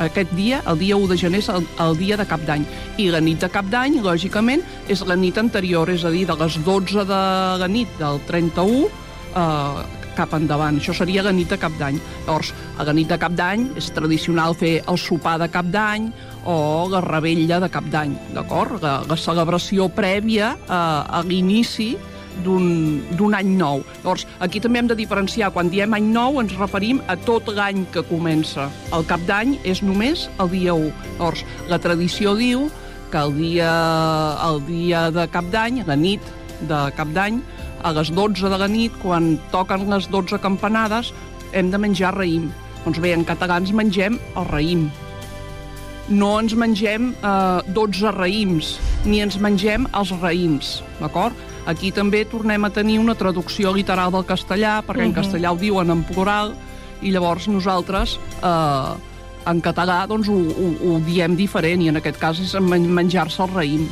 K: Aquest dia, el dia 1 de gener, és el, el dia de Cap d'Any. I la nit de Cap d'Any, lògicament, és la nit anterior, és a dir, de les 12 de la nit del 31 eh, cap endavant. Això seria la nit de Cap d'Any. Llavors, a la nit de Cap d'Any és tradicional fer el sopar de Cap d'Any o la rebella de Cap d'Any, d'acord? La, la celebració prèvia eh, a l'inici d'un any nou. Llavors, aquí també hem de diferenciar. Quan diem any nou ens referim a tot l'any que comença. El cap d'any és només el dia 1. Llavors, la tradició diu que el dia, el dia de cap d'any, la nit de cap d'any, a les 12 de la nit, quan toquen les 12 campanades, hem de menjar raïm. Doncs bé, en català ens mengem el raïm. No ens mengem eh, 12 raïms, ni ens mengem els raïms, d'acord? Aquí també tornem a tenir una traducció literal del castellà, perquè en
J: Mhm.
K: castellà ho diuen en plural, i llavors nosaltres eh, en català doncs, ho, ho, ho diem diferent, i en aquest cas és men- menjar-se el raïm.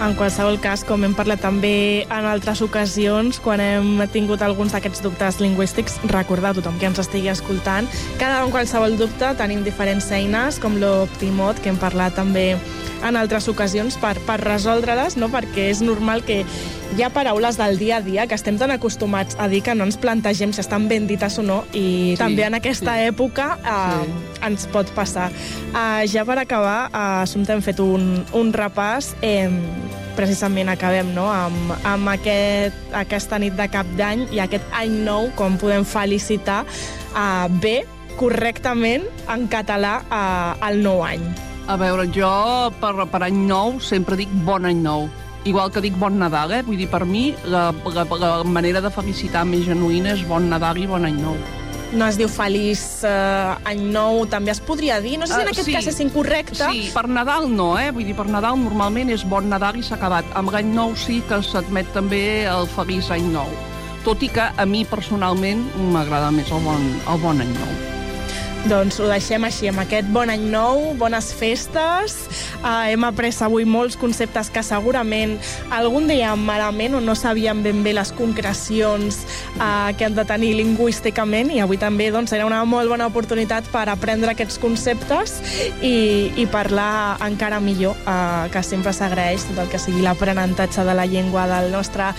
J: En qualsevol cas, com hem parlat també en altres ocasions, quan hem tingut alguns d'aquests dubtes lingüístics, recordar a tothom que ens estigui escoltant, cada en qualsevol dubte tenim diferents eines, com l'Optimot, que hem parlat també en altres ocasions per, per resoldre-les, no? perquè és normal que hi ha paraules del dia a dia que estem tan acostumats a dir que no ens plantegem si estan ben dites o no, i
K: Sí,
J: també en aquesta
K: sí.
J: època eh, ens pot passar. Uh, ja per acabar, uh, Assumpta, hem fet un, un repàs, eh, precisament acabem no? amb, amb aquest, aquesta nit de cap d'any i aquest any nou, com podem felicitar uh, bé, correctament, en català, uh, el nou any.
K: A veure, jo per, per any nou sempre dic bon any nou. Igual que dic bon Nadal, eh? Vull dir, per mi la, la, la manera de felicitar més genuïna és bon Nadal i bon any nou.
J: No es diu feliç uh, any nou, també es podria dir. No sé si en
K: Ah,
J: aquest
K: sí.
J: cas és incorrecte.
K: Sí, per Nadal no, eh? Vull dir, per Nadal normalment és bon Nadal i s'ha acabat. Amb l'any nou sí que s'admet també el feliç any nou. Tot i que a mi personalment m'agrada més el bon, el bon any nou.
J: Doncs ho deixem així, amb aquest bon any nou, bones festes. Uh, hem après avui molts conceptes que segurament algun dia malament o no sabíem ben bé les concrecions uh, que hem de tenir lingüísticament i avui també doncs, era una molt bona oportunitat per aprendre aquests conceptes i, i parlar encara millor, uh, que sempre s'agraeix tot el que sigui l'aprenentatge de la llengua del nostre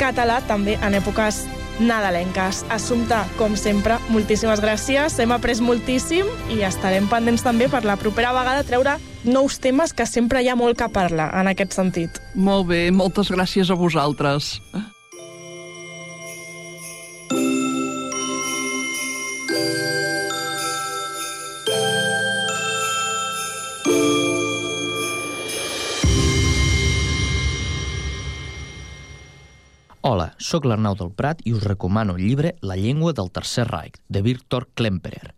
J: català, també en èpoques nadalenques. Assumpta, com sempre, moltíssimes gràcies. Hem après moltíssim i estarem pendents també per la propera vegada treure nous temes que sempre hi ha molt que parlar en aquest sentit.
K: Molt bé, moltes gràcies a vosaltres.
M: Sóc l'Arnau del Prat i us recomano el llibre La llengua del Tercer Reich, de Viktor Klemperer.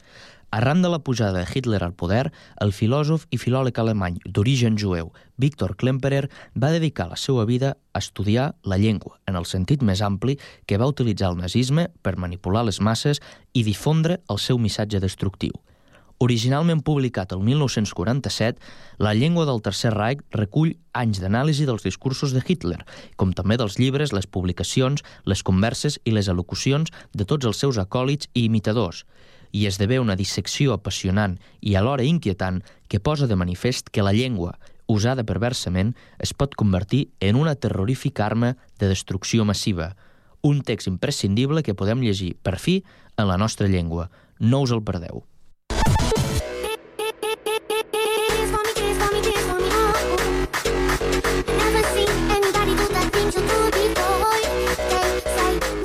M: Arran de la pujada de Hitler al poder, el filòsof i filòleg alemany d'origen jueu Viktor Klemperer va dedicar la seva vida a estudiar la llengua, en el sentit més ampli que va utilitzar el nazisme per manipular les masses i difondre el seu missatge destructiu. Originalment publicat el 1947, La llengua del Tercer Reich recull anys d'anàlisi dels discursos de Hitler, com també dels llibres, les publicacions, les converses i les al·locucions de tots els seus acòlits i imitadors, i esdevé una dissecció apassionant i alhora inquietant que posa de manifest que la llengua, usada perversament, es pot convertir en una terrorífica arma de destrucció massiva. Un text imprescindible que podem llegir, per fi, en la nostra llengua. No us el perdeu.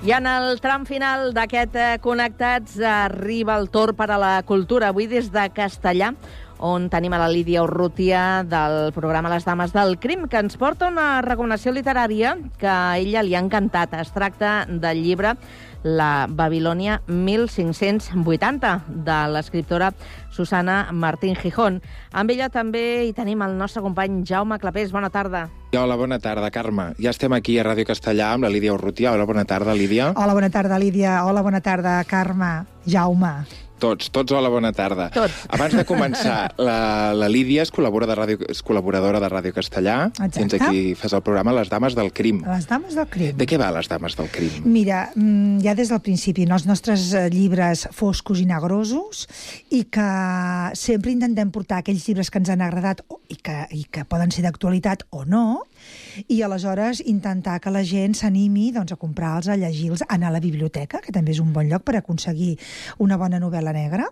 C: I en el tram final d'aquest eh, Connectats arriba el torn per a la cultura, avui des de Castellà, on tenim a la Lídia Urrutia del programa Les Dames del Crim, que ens porta una recomanació literària que a ella li ha encantat. Es tracta del llibre La Babilònia 1580, de l'escriptora Susana Martín Gijón. Amb ella també hi tenim el nostre company Jaume Clapés. Bona tarda.
N: Hola, bona tarda, Carme. Ja estem aquí a Ràdio Castellà amb la Lídia Urrutia. Hola, bona tarda, Lídia.
O: Hola, bona tarda, Lídia. Hola, bona tarda, Carme. Jaume.
N: Tots, tots hola, bona tarda.
C: Tots.
N: Abans de començar, la, la Lídia és, col·labora de ràdio, és col·laboradora de Ràdio Castellà.
O: Exacte.
N: Tens aquí, fas el programa Les Dames del Crim.
O: Les dames del crim.
N: De què va Les Dames del Crim?
O: Mira, mm, ja des del principi, en els nostres eh, llibres foscos i negrosos, i que sempre intentem portar aquells llibres que ens han agradat i que, i que poden ser d'actualitat o no, i aleshores intentar que la gent s'animi doncs, a comprar-los, a llegir-los, anar a la biblioteca, que també és un bon lloc per aconseguir una bona novel·la negra,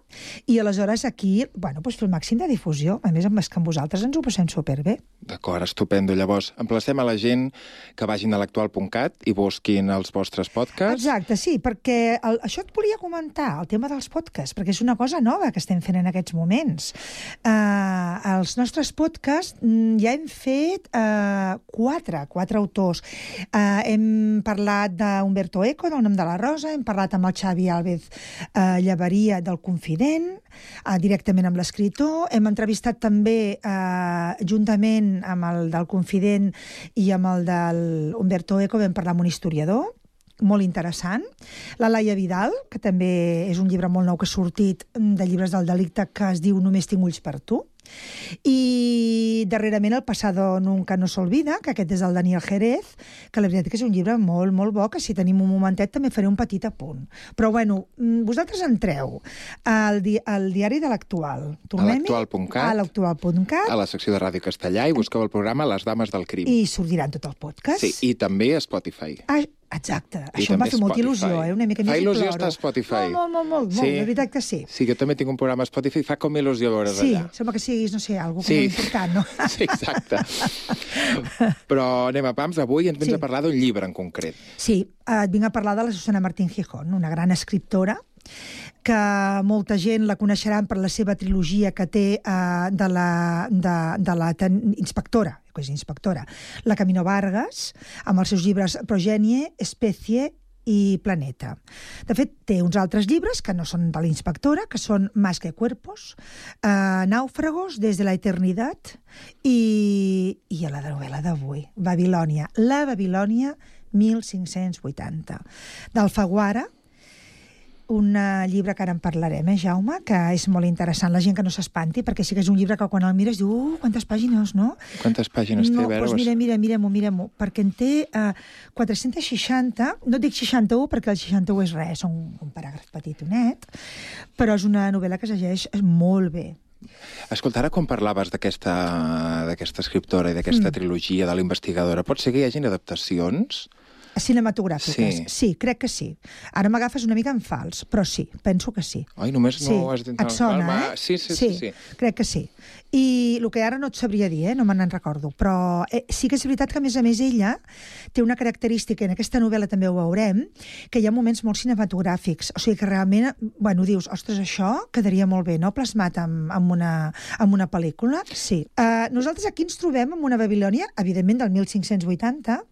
O: i aleshores aquí, bueno, doncs fer el màxim de difusió. A més, amb és que amb vosaltres ens ho passem superbé.
N: D'acord, estupendo. Llavors, emplacem a la gent que vagin a l'actual.cat i busquin els vostres podcasts.
O: Exacte, sí, perquè el, això et volia comentar, el tema dels podcasts, perquè és una cosa nova que estem fent en aquests moments. Uh, els nostres podcasts mm, ja hem fet uh, quatre, quatre autors. Uh, hem parlat d'Humberto Eco, del nom de la Rosa, hem parlat amb el Xavi Álvez uh, Llevaria del Confident, uh, directament amb l'escriptor, hem entrevistat també uh, juntament amb el del Confident i amb el del Humberto Eco, vam parlar amb un historiador, molt interessant. La Laia Vidal, que també és un llibre molt nou que ha sortit mm, de llibres del delicte que es diu Només tinc ulls per tu. I darrerament el Passado nunca no s'olvida, que aquest és el Daniel Jerez, que la veritat que és un llibre molt, molt bo, que si tenim un momentet també faré un petit apunt. Però bueno, mm, vosaltres entreu al, di al diari de l'actual.
N: L'actual.cat.
O: A l'actual.cat.
N: a la secció de Ràdio Castellà i busqueu el programa Les Dames del Crim.
O: I sortiran tot el podcast.
N: Sí, i també a Spotify.
O: Ah, exacte.
N: I
O: Això em va fer molta
N: Spotify.
O: il·lusió, eh? Una mica
N: Fa
O: més i
N: il·lusió estar a Spotify.
O: Molt, molt, molt, molt,
N: Sí?
O: de veritat que sí.
N: Sí, jo també tinc un programa a Spotify, fa com il·lusió veure's
O: Sí,
N: allà.
O: sembla que siguis, no sé, algo com
N: Sí.
O: molt important, no? *laughs*
N: Sí, exacte. *laughs* Però anem a pams, avui ens vens
O: Sí.
N: a parlar d'un llibre en concret.
O: Sí, eh, et vinc a parlar de la Susana Martín Gijón, una gran escriptora que molta gent la coneixeran per la seva trilogia que té eh, de la, de, de la ten, inspectora, que és inspectora, la Camino Vargas, amb els seus llibres Progenie, Especie i Planeta. De fet, té uns altres llibres que no són de la inspectora, que són Más que cuerpos, eh, Náufragos, Des de la eternitat i, i a la novel·la d'avui, Babilònia. La Babilònia 1580. D'Alfaguara, un eh, llibre que ara en parlarem, eh, Jaume, que és molt interessant. La gent que no s'espanti, perquè sí que és un llibre que quan el mires diu, uh, quantes pàgines, no?
N: Quantes pàgines té?
O: No,
N: A veure,
O: doncs mira, mira, mirem-ho, mirem-ho, perquè en té eh, 460, no dic 61 perquè el 61 és res, són un paràgraf petitonet, però és una novel·la que es llegeix molt bé.
N: Escolta, ara quan parlaves d'aquesta d'aquesta escriptora i d'aquesta
O: Mm.
N: trilogia de la investigadora, pot ser que hi hagin adaptacions?
O: Cinematogràfiques.
N: Sí.
O: sí, crec que sí. Ara m'agafes una mica en fals, però sí, penso que sí.
N: Ai, només
O: sí.
N: no has dit...
O: Et sona, eh?
N: Sí, sí, sí, sí.
O: crec que sí. I el que ara no et sabria dir, eh? no me n'en recordo, però eh, sí que és veritat que, a més a més, ella té una característica, en aquesta novel·la també ho veurem, que hi ha moments molt cinematogràfics, o sigui que realment, bueno, dius, ostres, això quedaria molt bé, no?, plasmat en, en, una, en una pel·lícula. Sí. Uh, nosaltres aquí ens trobem amb una Babilònia, evidentment, del 1580,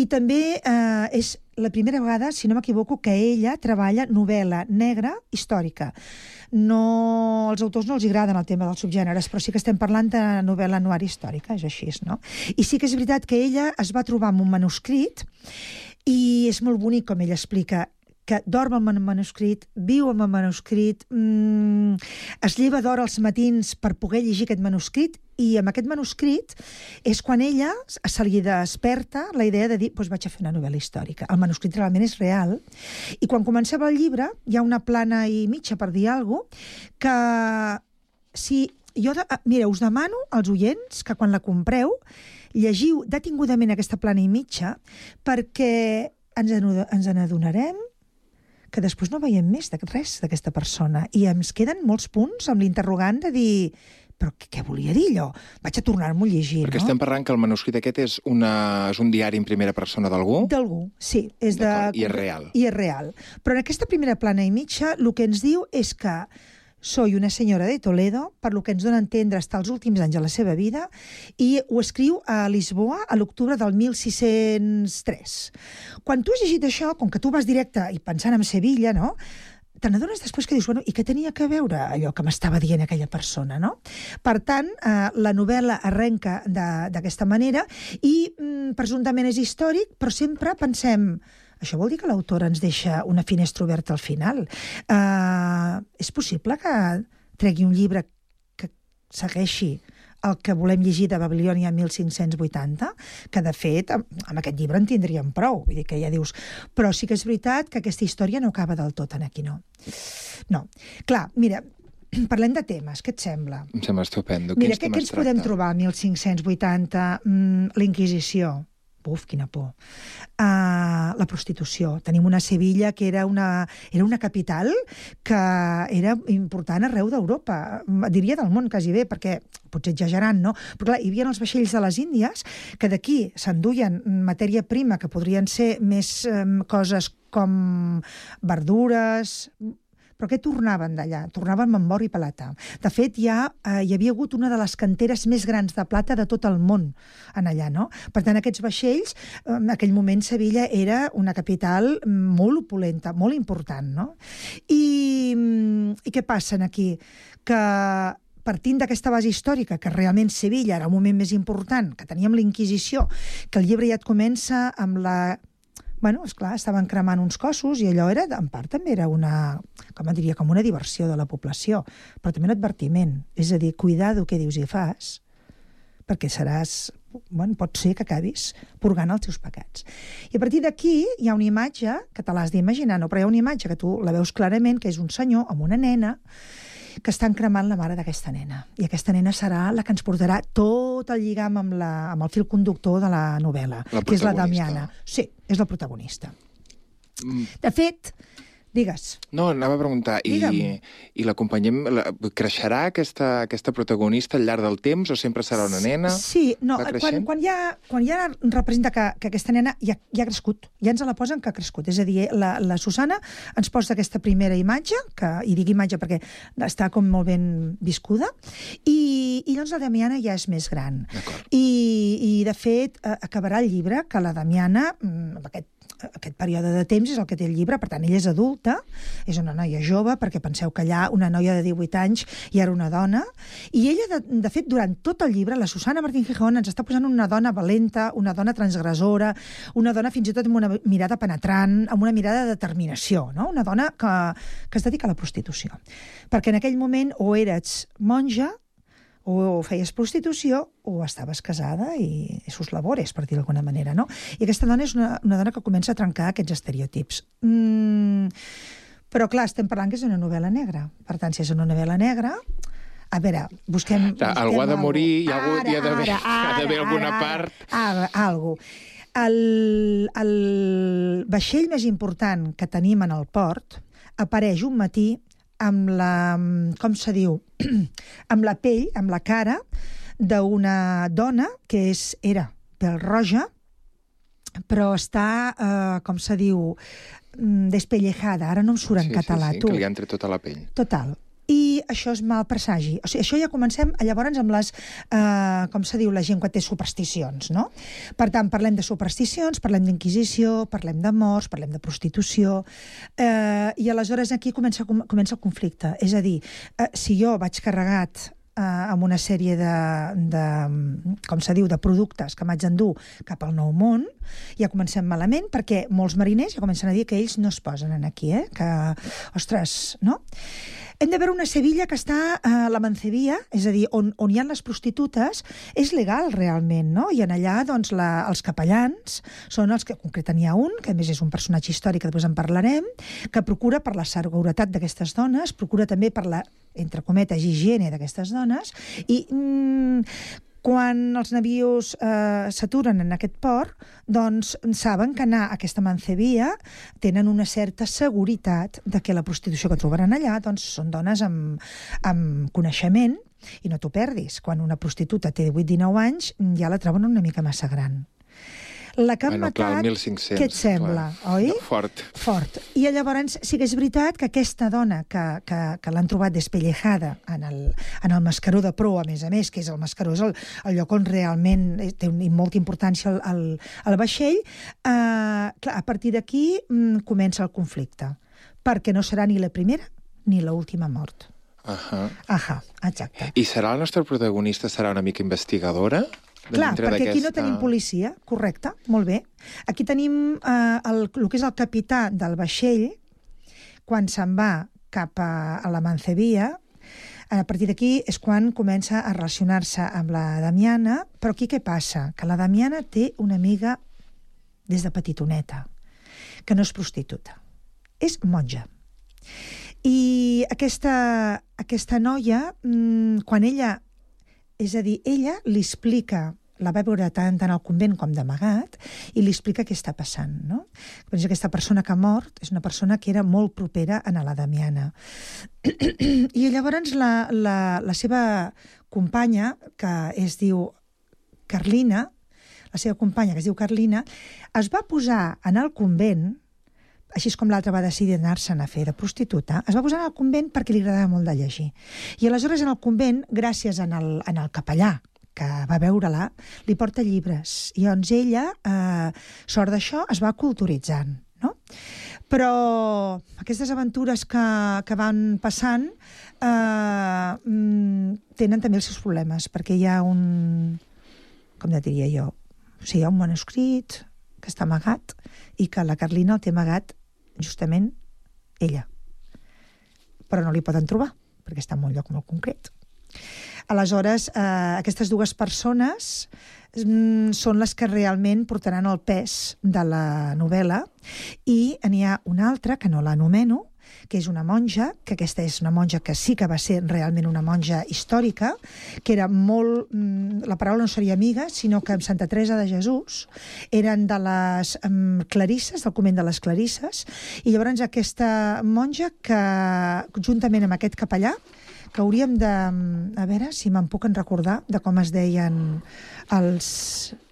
O: i també uh, és la primera vegada, si no m'equivoco, que ella treballa novel·la negra històrica. No, els autors no els agraden el tema dels subgèneres, però sí que estem parlant de novel·la noir històrica, és així, no? I sí que és veritat que ella es va trobar amb un manuscrit i és molt bonic com ella explica que dorm amb el manuscrit, viu amb el manuscrit, mmm, es lleva d'hora als matins per poder llegir aquest manuscrit i amb aquest manuscrit és quan ella se li desperta la idea de dir, doncs vaig a fer una novel·la històrica. El manuscrit realment és real. I quan començava el llibre, hi ha una plana i mitja, per dir alguna cosa, que si jo, de, ah, mira, us demano als oients que quan la compreu llegiu detingudament aquesta plana i mitja perquè ens, ens n'adonarem que després no veiem més de res d'aquesta persona i ens queden molts punts amb l'interrogant de dir però què, què volia dir allò? Vaig a tornar-m'ho a llegir,
N: Perquè
O: no?
N: estem parlant que el manuscrit aquest és, una, és un diari en primera persona d'algú?
O: D'algú, sí. És de...
N: I és real.
O: I és real. Però en aquesta primera plana i mitja el que ens diu és que soy una senyora de Toledo, per lo que ens dona a entendre està els últims anys de la seva vida, i ho escriu a Lisboa a l'octubre del 1603. Quan tu has llegit això, com que tu vas directe i pensant en Sevilla, no? Te n'adones després que dius, bueno, i què tenia que veure allò que m'estava dient aquella persona, no? Per tant, eh, la novel·la arrenca d'aquesta manera i mm, presumptament és històric, però sempre pensem això vol dir que l'autora ens deixa una finestra oberta al final. Uh, és possible que tregui un llibre que segueixi el que volem llegir de Babilònia 1580, que de fet amb, amb aquest llibre en tindríem prou, vull dir que ja dius... Però sí que és veritat que aquesta història no acaba del tot en aquí, no. No. Clar, mira, *clears throat* parlem de temes, què et sembla?
N: Em sembla estupendo.
O: Mira, què, què ens podem trobar a 1580? Mm, la Inquisició. Uf, quina por. Uh, la prostitució. Tenim una Sevilla que era una, era una capital que era important arreu d'Europa, diria del món quasi bé, perquè potser exagerant, no? Però clar, hi havia els vaixells de les Índies que d'aquí s'enduien matèria prima que podrien ser més eh, coses com verdures, però què tornaven d'allà? Tornaven amb or i plata. De fet, ja eh, hi havia hagut una de les canteres més grans de plata de tot el món en allà, no? Per tant, aquests vaixells, eh, en aquell moment Sevilla era una capital molt opulenta, molt important, no? I, mm, i què passa aquí? Que partint d'aquesta base històrica, que realment Sevilla era el moment més important, que teníem la Inquisició, que el llibre ja et comença amb la bueno, esclar, estaven cremant uns cossos i allò era, en part, també era una, com diria, com una diversió de la població, però també un advertiment. És a dir, cuidado què dius i fas, perquè seràs, bueno, pot ser que acabis purgant els teus pecats. I a partir d'aquí hi ha una imatge que te l'has d'imaginar, no? però hi ha una imatge que tu la veus clarament, que és un senyor amb una nena que estan cremant la mare d'aquesta nena. I aquesta nena serà la que ens portarà tot el lligam amb, la, amb el fil conductor de la novel·la,
N: La
O: que és la. Damiana. Sí, és la protagonista.
N: Mm.
O: De fet, digues,
N: No, anava a preguntar, i,
O: Digue'm.
N: i l'acompanyem, la, creixerà aquesta, aquesta protagonista al llarg del temps o sempre serà una nena?
O: Sí, no,
N: Va
O: quan, quan, ja, quan ja representa que, que aquesta nena ja, ja ha crescut, ja ens la posen que ha crescut. És a dir, la, la Susana ens posa aquesta primera imatge, que, i dic imatge perquè està com molt ben viscuda, i, i doncs la Damiana ja és més gran. I, I, de fet, eh, acabarà el llibre que la Damiana, mm, amb aquest aquest període de temps és el que té el llibre, per tant, ella és adulta, és una noia jove, perquè penseu que allà una noia de 18 anys ja era una dona, i ella, de, de fet, durant tot el llibre, la Susana Martín Gijón ens està posant una dona valenta, una dona transgressora, una dona fins i tot amb una mirada penetrant, amb una mirada de determinació, no? una dona que, que es dedica a la prostitució. Perquè en aquell moment o eres monja, o feies prostitució o estaves casada i sus labores, per dir d'alguna manera, no? I aquesta dona és una, una dona que comença a trencar aquests estereotips. Mm, però, clar, estem parlant que és una novel·la negra. Per tant, si és una novel·la negra, a veure, busquem... Busquem
N: algú ha de morir, hi ha hi ha d'haver-
O: Ara,
N: hi ha d'haver
O: ara,
N: alguna
O: ara,
N: part.
O: Ara, algo. El, el vaixell més important que tenim en el port apareix un matí amb la, com se diu, *clears throat* amb la pell, amb la cara d'una dona que és, era pèl roja, però està, eh, com se diu, mm, despellejada. Ara no em surt en
N: sí,
O: català,
N: sí, sí,
O: tu.
N: que li han tret tota la pell.
O: Total. I això és mal presagi. O sigui, això ja comencem llavors amb les, eh, com se diu la gent quan té supersticions, no? Per tant, parlem de supersticions, parlem d'inquisició, parlem de morts, parlem de prostitució, eh, i aleshores aquí comença, com- comença el conflicte. És a dir, eh, si jo vaig carregat eh, amb una sèrie de, de, com se diu, de productes que m'haig d'endur cap al nou món, ja comencem malament, perquè molts mariners ja comencen a dir que ells no es posen en aquí, eh? que, ostres, no? Hem de veure una Sevilla que està a la Mancebia, és a dir, on, on hi ha les prostitutes, és legal realment, no? I en allà, doncs, la, els capellans són els que, concreten hi ha un, que més és un personatge històric, que després en parlarem, que procura per la seguretat d'aquestes dones, procura també per la, entre cometes, higiene d'aquestes dones, i mm, quan els navios eh, s'aturen en aquest port, doncs saben que anar a aquesta mancebia tenen una certa seguretat de que la prostitució que trobaran allà doncs, són dones amb, amb coneixement i no t'ho perdis. Quan una prostituta té 18-19 anys ja la troben una mica massa gran. La que han
N: bueno, clar,
O: matat,
N: el 1500.
O: què et sembla,
N: clar.
O: oi?
N: Fort.
O: Fort. I llavors sí que és veritat que aquesta dona que, que, que l'han trobat despellejada en el, en el mascaró de proa, a més a més, que és el mascaró, és el, el lloc on realment té un, molta importància el, el, el vaixell, eh, clar, a partir d'aquí mm, comença el conflicte perquè no serà ni la primera ni l'última mort.
N: Ahà.
O: Ahà, exacte.
N: I serà la nostra protagonista, serà una mica investigadora?
O: Clar, perquè aquí no tenim policia, correcte, molt bé. Aquí tenim eh, el, el que és el capità del vaixell, quan se'n va cap a, a la Mancebia, a partir d'aquí és quan comença a relacionar-se amb la Damiana, però aquí què passa? Que la Damiana té una amiga des de petitoneta, que no és prostituta, és monja. I aquesta, aquesta noia, mm, quan ella és a dir, ella li explica la va veure tant, tant al convent com d'amagat, i li explica què està passant. No? Doncs aquesta persona que ha mort és una persona que era molt propera a la Damiana. *clears throat* I llavors la, la, la seva companya, que es diu Carlina, la seva companya, que es diu Carlina, es va posar en el convent així com l'altra va decidir anar-se'n a fer de prostituta, es va posar en el convent perquè li agradava molt de llegir. I aleshores en el convent, gràcies en el, en el capellà, que va veure-la, li porta llibres. I doncs ella, eh, sort d'això, es va culturitzant. No? Però aquestes aventures que, que van passant eh, mm, tenen també els seus problemes, perquè hi ha un... com et diria jo? O sigui, hi ha un manuscrit que està amagat i que la Carlina el té amagat justament ella. Però no li poden trobar, perquè està en un lloc molt concret. Aleshores, eh, aquestes dues persones mm, són les que realment portaran el pes de la novel·la i n'hi ha una altra, que no l'anomeno, que és una monja, que aquesta és una monja que sí que va ser realment una monja històrica, que era molt... mm, La paraula no seria amiga, sinó que amb Santa Teresa de Jesús eren de les um, clarisses, del convent de les clarisses, i llavors aquesta monja que, juntament amb aquest capellà, que hauríem de... A veure si me'n puc en recordar de com es deien els,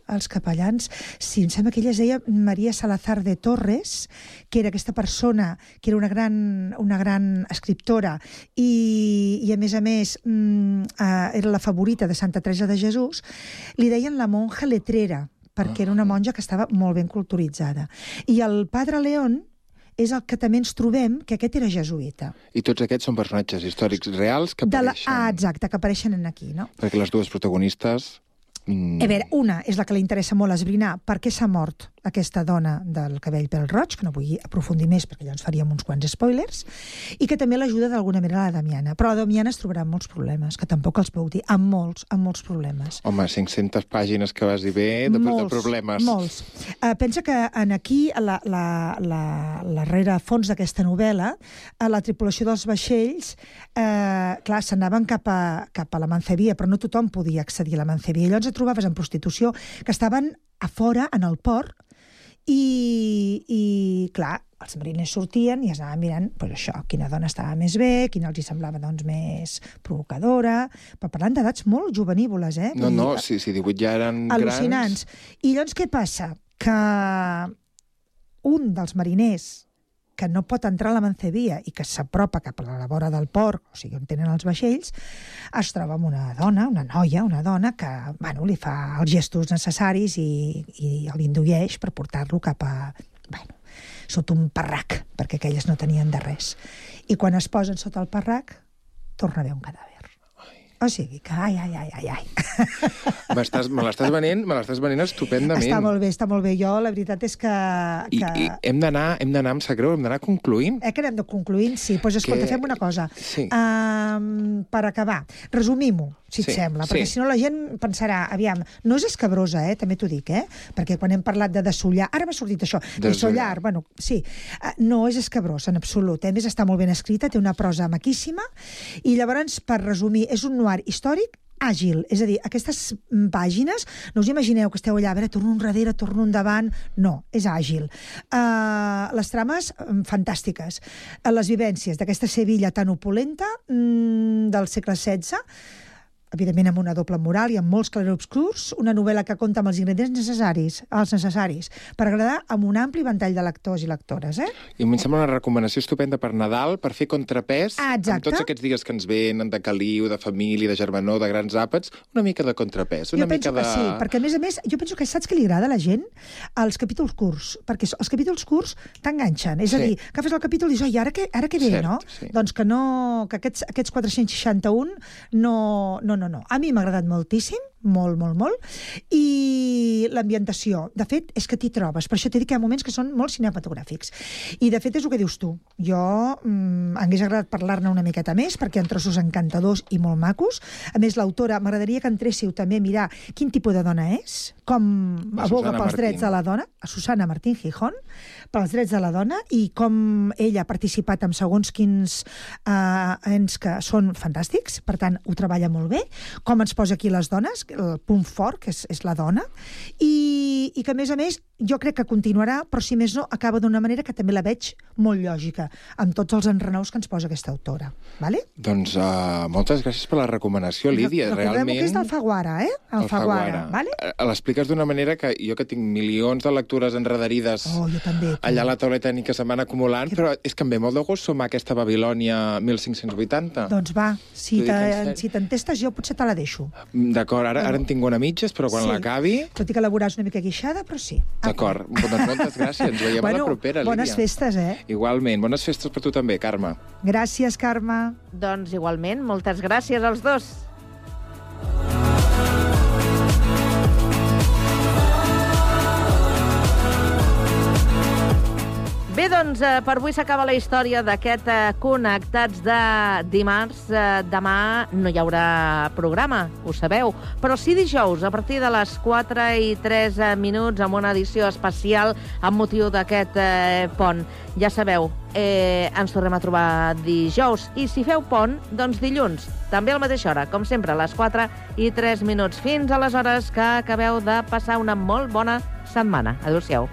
O: els capellans. Sí, em sembla que ella es deia Maria Salazar de Torres, que era aquesta persona que era una gran, una gran escriptora i, i a més a més, mm, eh, era la favorita de Santa Teresa de Jesús, li deien la monja letrera, perquè era una monja que estava molt ben culturitzada. I el padre León és el que també ens trobem, que aquest era jesuïta.
N: I tots aquests són personatges històrics reals que
O: De la,
N: apareixen.
O: ah, exacte, que apareixen en aquí, no?
N: Perquè les dues protagonistes...
O: A veure, una és la que li interessa molt esbrinar. Per què s'ha mort aquesta dona del cabell pel roig, que no vull aprofundir més perquè llavors faríem uns quants spoilers, i que també l'ajuda d'alguna manera la Damiana. Però la Damiana es trobarà amb molts problemes, que tampoc els puc dir, amb molts, amb molts problemes.
N: Home, 500 pàgines que vas dir bé, de, de problemes.
O: Molts. Uh, pensa que en aquí, a la, la, la, la rerefons d'aquesta novel·la, a la tripulació dels vaixells, eh, clar, s'anaven cap, a, cap a la Mancebia, però no tothom podia accedir a la Mancebia. Llavors et trobaves en prostitució que estaven a fora, en el port, i, i clar, els mariners sortien i es anaven mirant pues, això, quina dona estava més bé, quina els hi semblava doncs, més provocadora, però parlant d'edats molt juvenívoles, eh?
N: No, no, si, si 18 ja eren
O: al·lucinants. I llavors què passa? Que un dels mariners que no pot entrar a la Mancebia i que s'apropa cap a la vora del port, o sigui, on tenen els vaixells, es troba amb una dona, una noia, una dona que bueno, li fa els gestos necessaris i, i l'indueix per portar-lo cap a... Bueno, sota un parrac, perquè aquelles no tenien de res. I quan es posen sota el parrac, torna a haver un cadàver. O sigui que, ai, ai, ai, ai, ai.
N: Me l'estàs venent, me l'estàs venent estupendament.
O: Està molt bé, està molt bé. Jo, la veritat és que...
N: I,
O: que...
N: i hem d'anar, hem d'anar, em sap greu, hem d'anar concluint.
O: Eh, que anem de concluint? Sí, doncs escolta,
N: Que-
O: fem una cosa.
N: Sí.
O: Um, per acabar, resumim-ho, si et
N: Sí,
O: sembla,
N: sí.
O: perquè si no la gent pensarà, aviam, no és escabrosa, eh, també t'ho dic, eh? Perquè quan hem parlat de desollar, ara m'ha sortit això,
N: desollar,
O: bueno, sí, uh, no és escabrosa en absolut, eh? a més està molt ben escrita, té una prosa maquíssima, i llavors, per resumir, és un noir històric àgil, és a dir, aquestes pàgines, no us imagineu que esteu allà, a veure, torno enrere, torno endavant, no, és àgil. Uh, les trames, mm, fantàstiques. Uh, les vivències d'aquesta Sevilla tan opulenta mm, del segle XVI, evidentment amb una doble moral i amb molts clarobscurs, una novel·la que compta amb els ingredients necessaris, els necessaris per agradar amb un ampli ventall de lectors i lectores. Eh?
N: I a em sembla una recomanació estupenda per Nadal, per fer contrapès
O: Ah,
N: amb
O: exacte.
N: tots aquests dies que ens venen de caliu, de família, de germanor, de grans àpats, una mica de contrapès, una
O: jo penso
N: mica de...
O: que sí, perquè a més a més, jo penso que saps que li agrada a la gent els capítols curts, perquè els capítols curts t'enganxen, és a
N: Sí.
O: dir, que fas el capítol i dius, ai, ara què, ara què ve,
N: Cert,
O: no?
N: sí.
O: Doncs que no, que aquests, aquests 461 no, no, no, no. A mi m'ha agradat moltíssim, molt, molt, molt, i l'ambientació, de fet, és que t'hi trobes, per això t'he dit que hi ha moments que són molt cinematogràfics. I, de fet, és el que dius tu. Jo mm, hagués agradat parlar-ne una miqueta més, perquè ha trossos encantadors i molt macos. A més, l'autora, m'agradaria que entréssiu també a mirar quin tipus de dona és, com aboga pels
N: Martín.
O: drets de la dona, a Susana Martín Gijón, pels drets de la dona, i com ella ha participat en segons quins eh, ens que són fantàstics, per tant, ho treballa molt bé, com ens posa aquí les dones, el punt fort, que és, és la dona, i, i que, a més a més, jo crec que continuarà, però si més no, acaba d'una manera que també la veig molt lògica, amb tots els enrenaus que ens posa aquesta autora. Vale?
N: Doncs uh, moltes gràcies per la recomanació, Lídia.
O: Recordem
N: Realment...
O: que és d'Alfaguara, eh? Alfaguara, vale?
N: Eh, L'expliques d'una manera que jo que tinc milions de lectures enredarides
O: Oh, jo també.
N: Allà a la tauleta ni que se van acumulant, però és que em ve molt de gust sumar aquesta Babilònia 1580.
O: Doncs va, si
N: T'ho dic en
O: te-
N: sèrio.
O: si t'entestes jo potser te la deixo.
N: D'acord, ara, ara en tinc una mitges, però quan
O: Sí.
N: l'acabi...
O: Tot i que la veuràs una mica guixada, però sí.
N: D'acord, doncs moltes gràcies. Ens veiem a
O: bueno,
N: la propera, Lídia.
O: bones festes, eh?
N: Igualment, bones festes per tu també, Carme.
O: Gràcies, Carme.
C: Doncs igualment, moltes gràcies als dos. Bé, doncs, eh, per avui s'acaba la història d'aquest eh, Connectats de dimarts. Eh, demà no hi haurà programa, ho sabeu, però sí dijous, a partir de les 4 i 3 eh, minuts, amb una edició especial amb motiu d'aquest eh, pont. Ja sabeu, eh, ens tornem a trobar dijous. I si feu pont, doncs dilluns, també a la mateixa hora, com sempre, a les 4 i 3 minuts. Fins aleshores que acabeu de passar una molt bona setmana. Adéu-siau.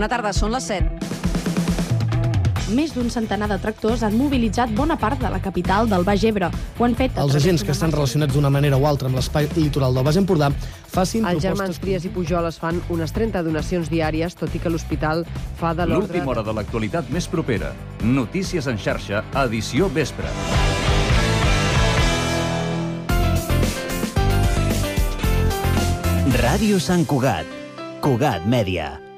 P: Bona tarda, són les 7. Més d'un centenar de tractors han mobilitzat bona part de la capital del Baix Ebre. Ho han fet...
Q: Els agents que estan relacionats d'una manera o altra amb l'espai litoral del Baix Empordà facin
R: Els germans
Q: propostes...
R: Trias i Pujol es fan unes 30 donacions diàries, tot i que l'hospital fa de l'ordre...
S: L'última hora de l'actualitat més propera. Notícies en xarxa, edició vespre.
T: Ràdio Sant Cugat. Cugat Mèdia.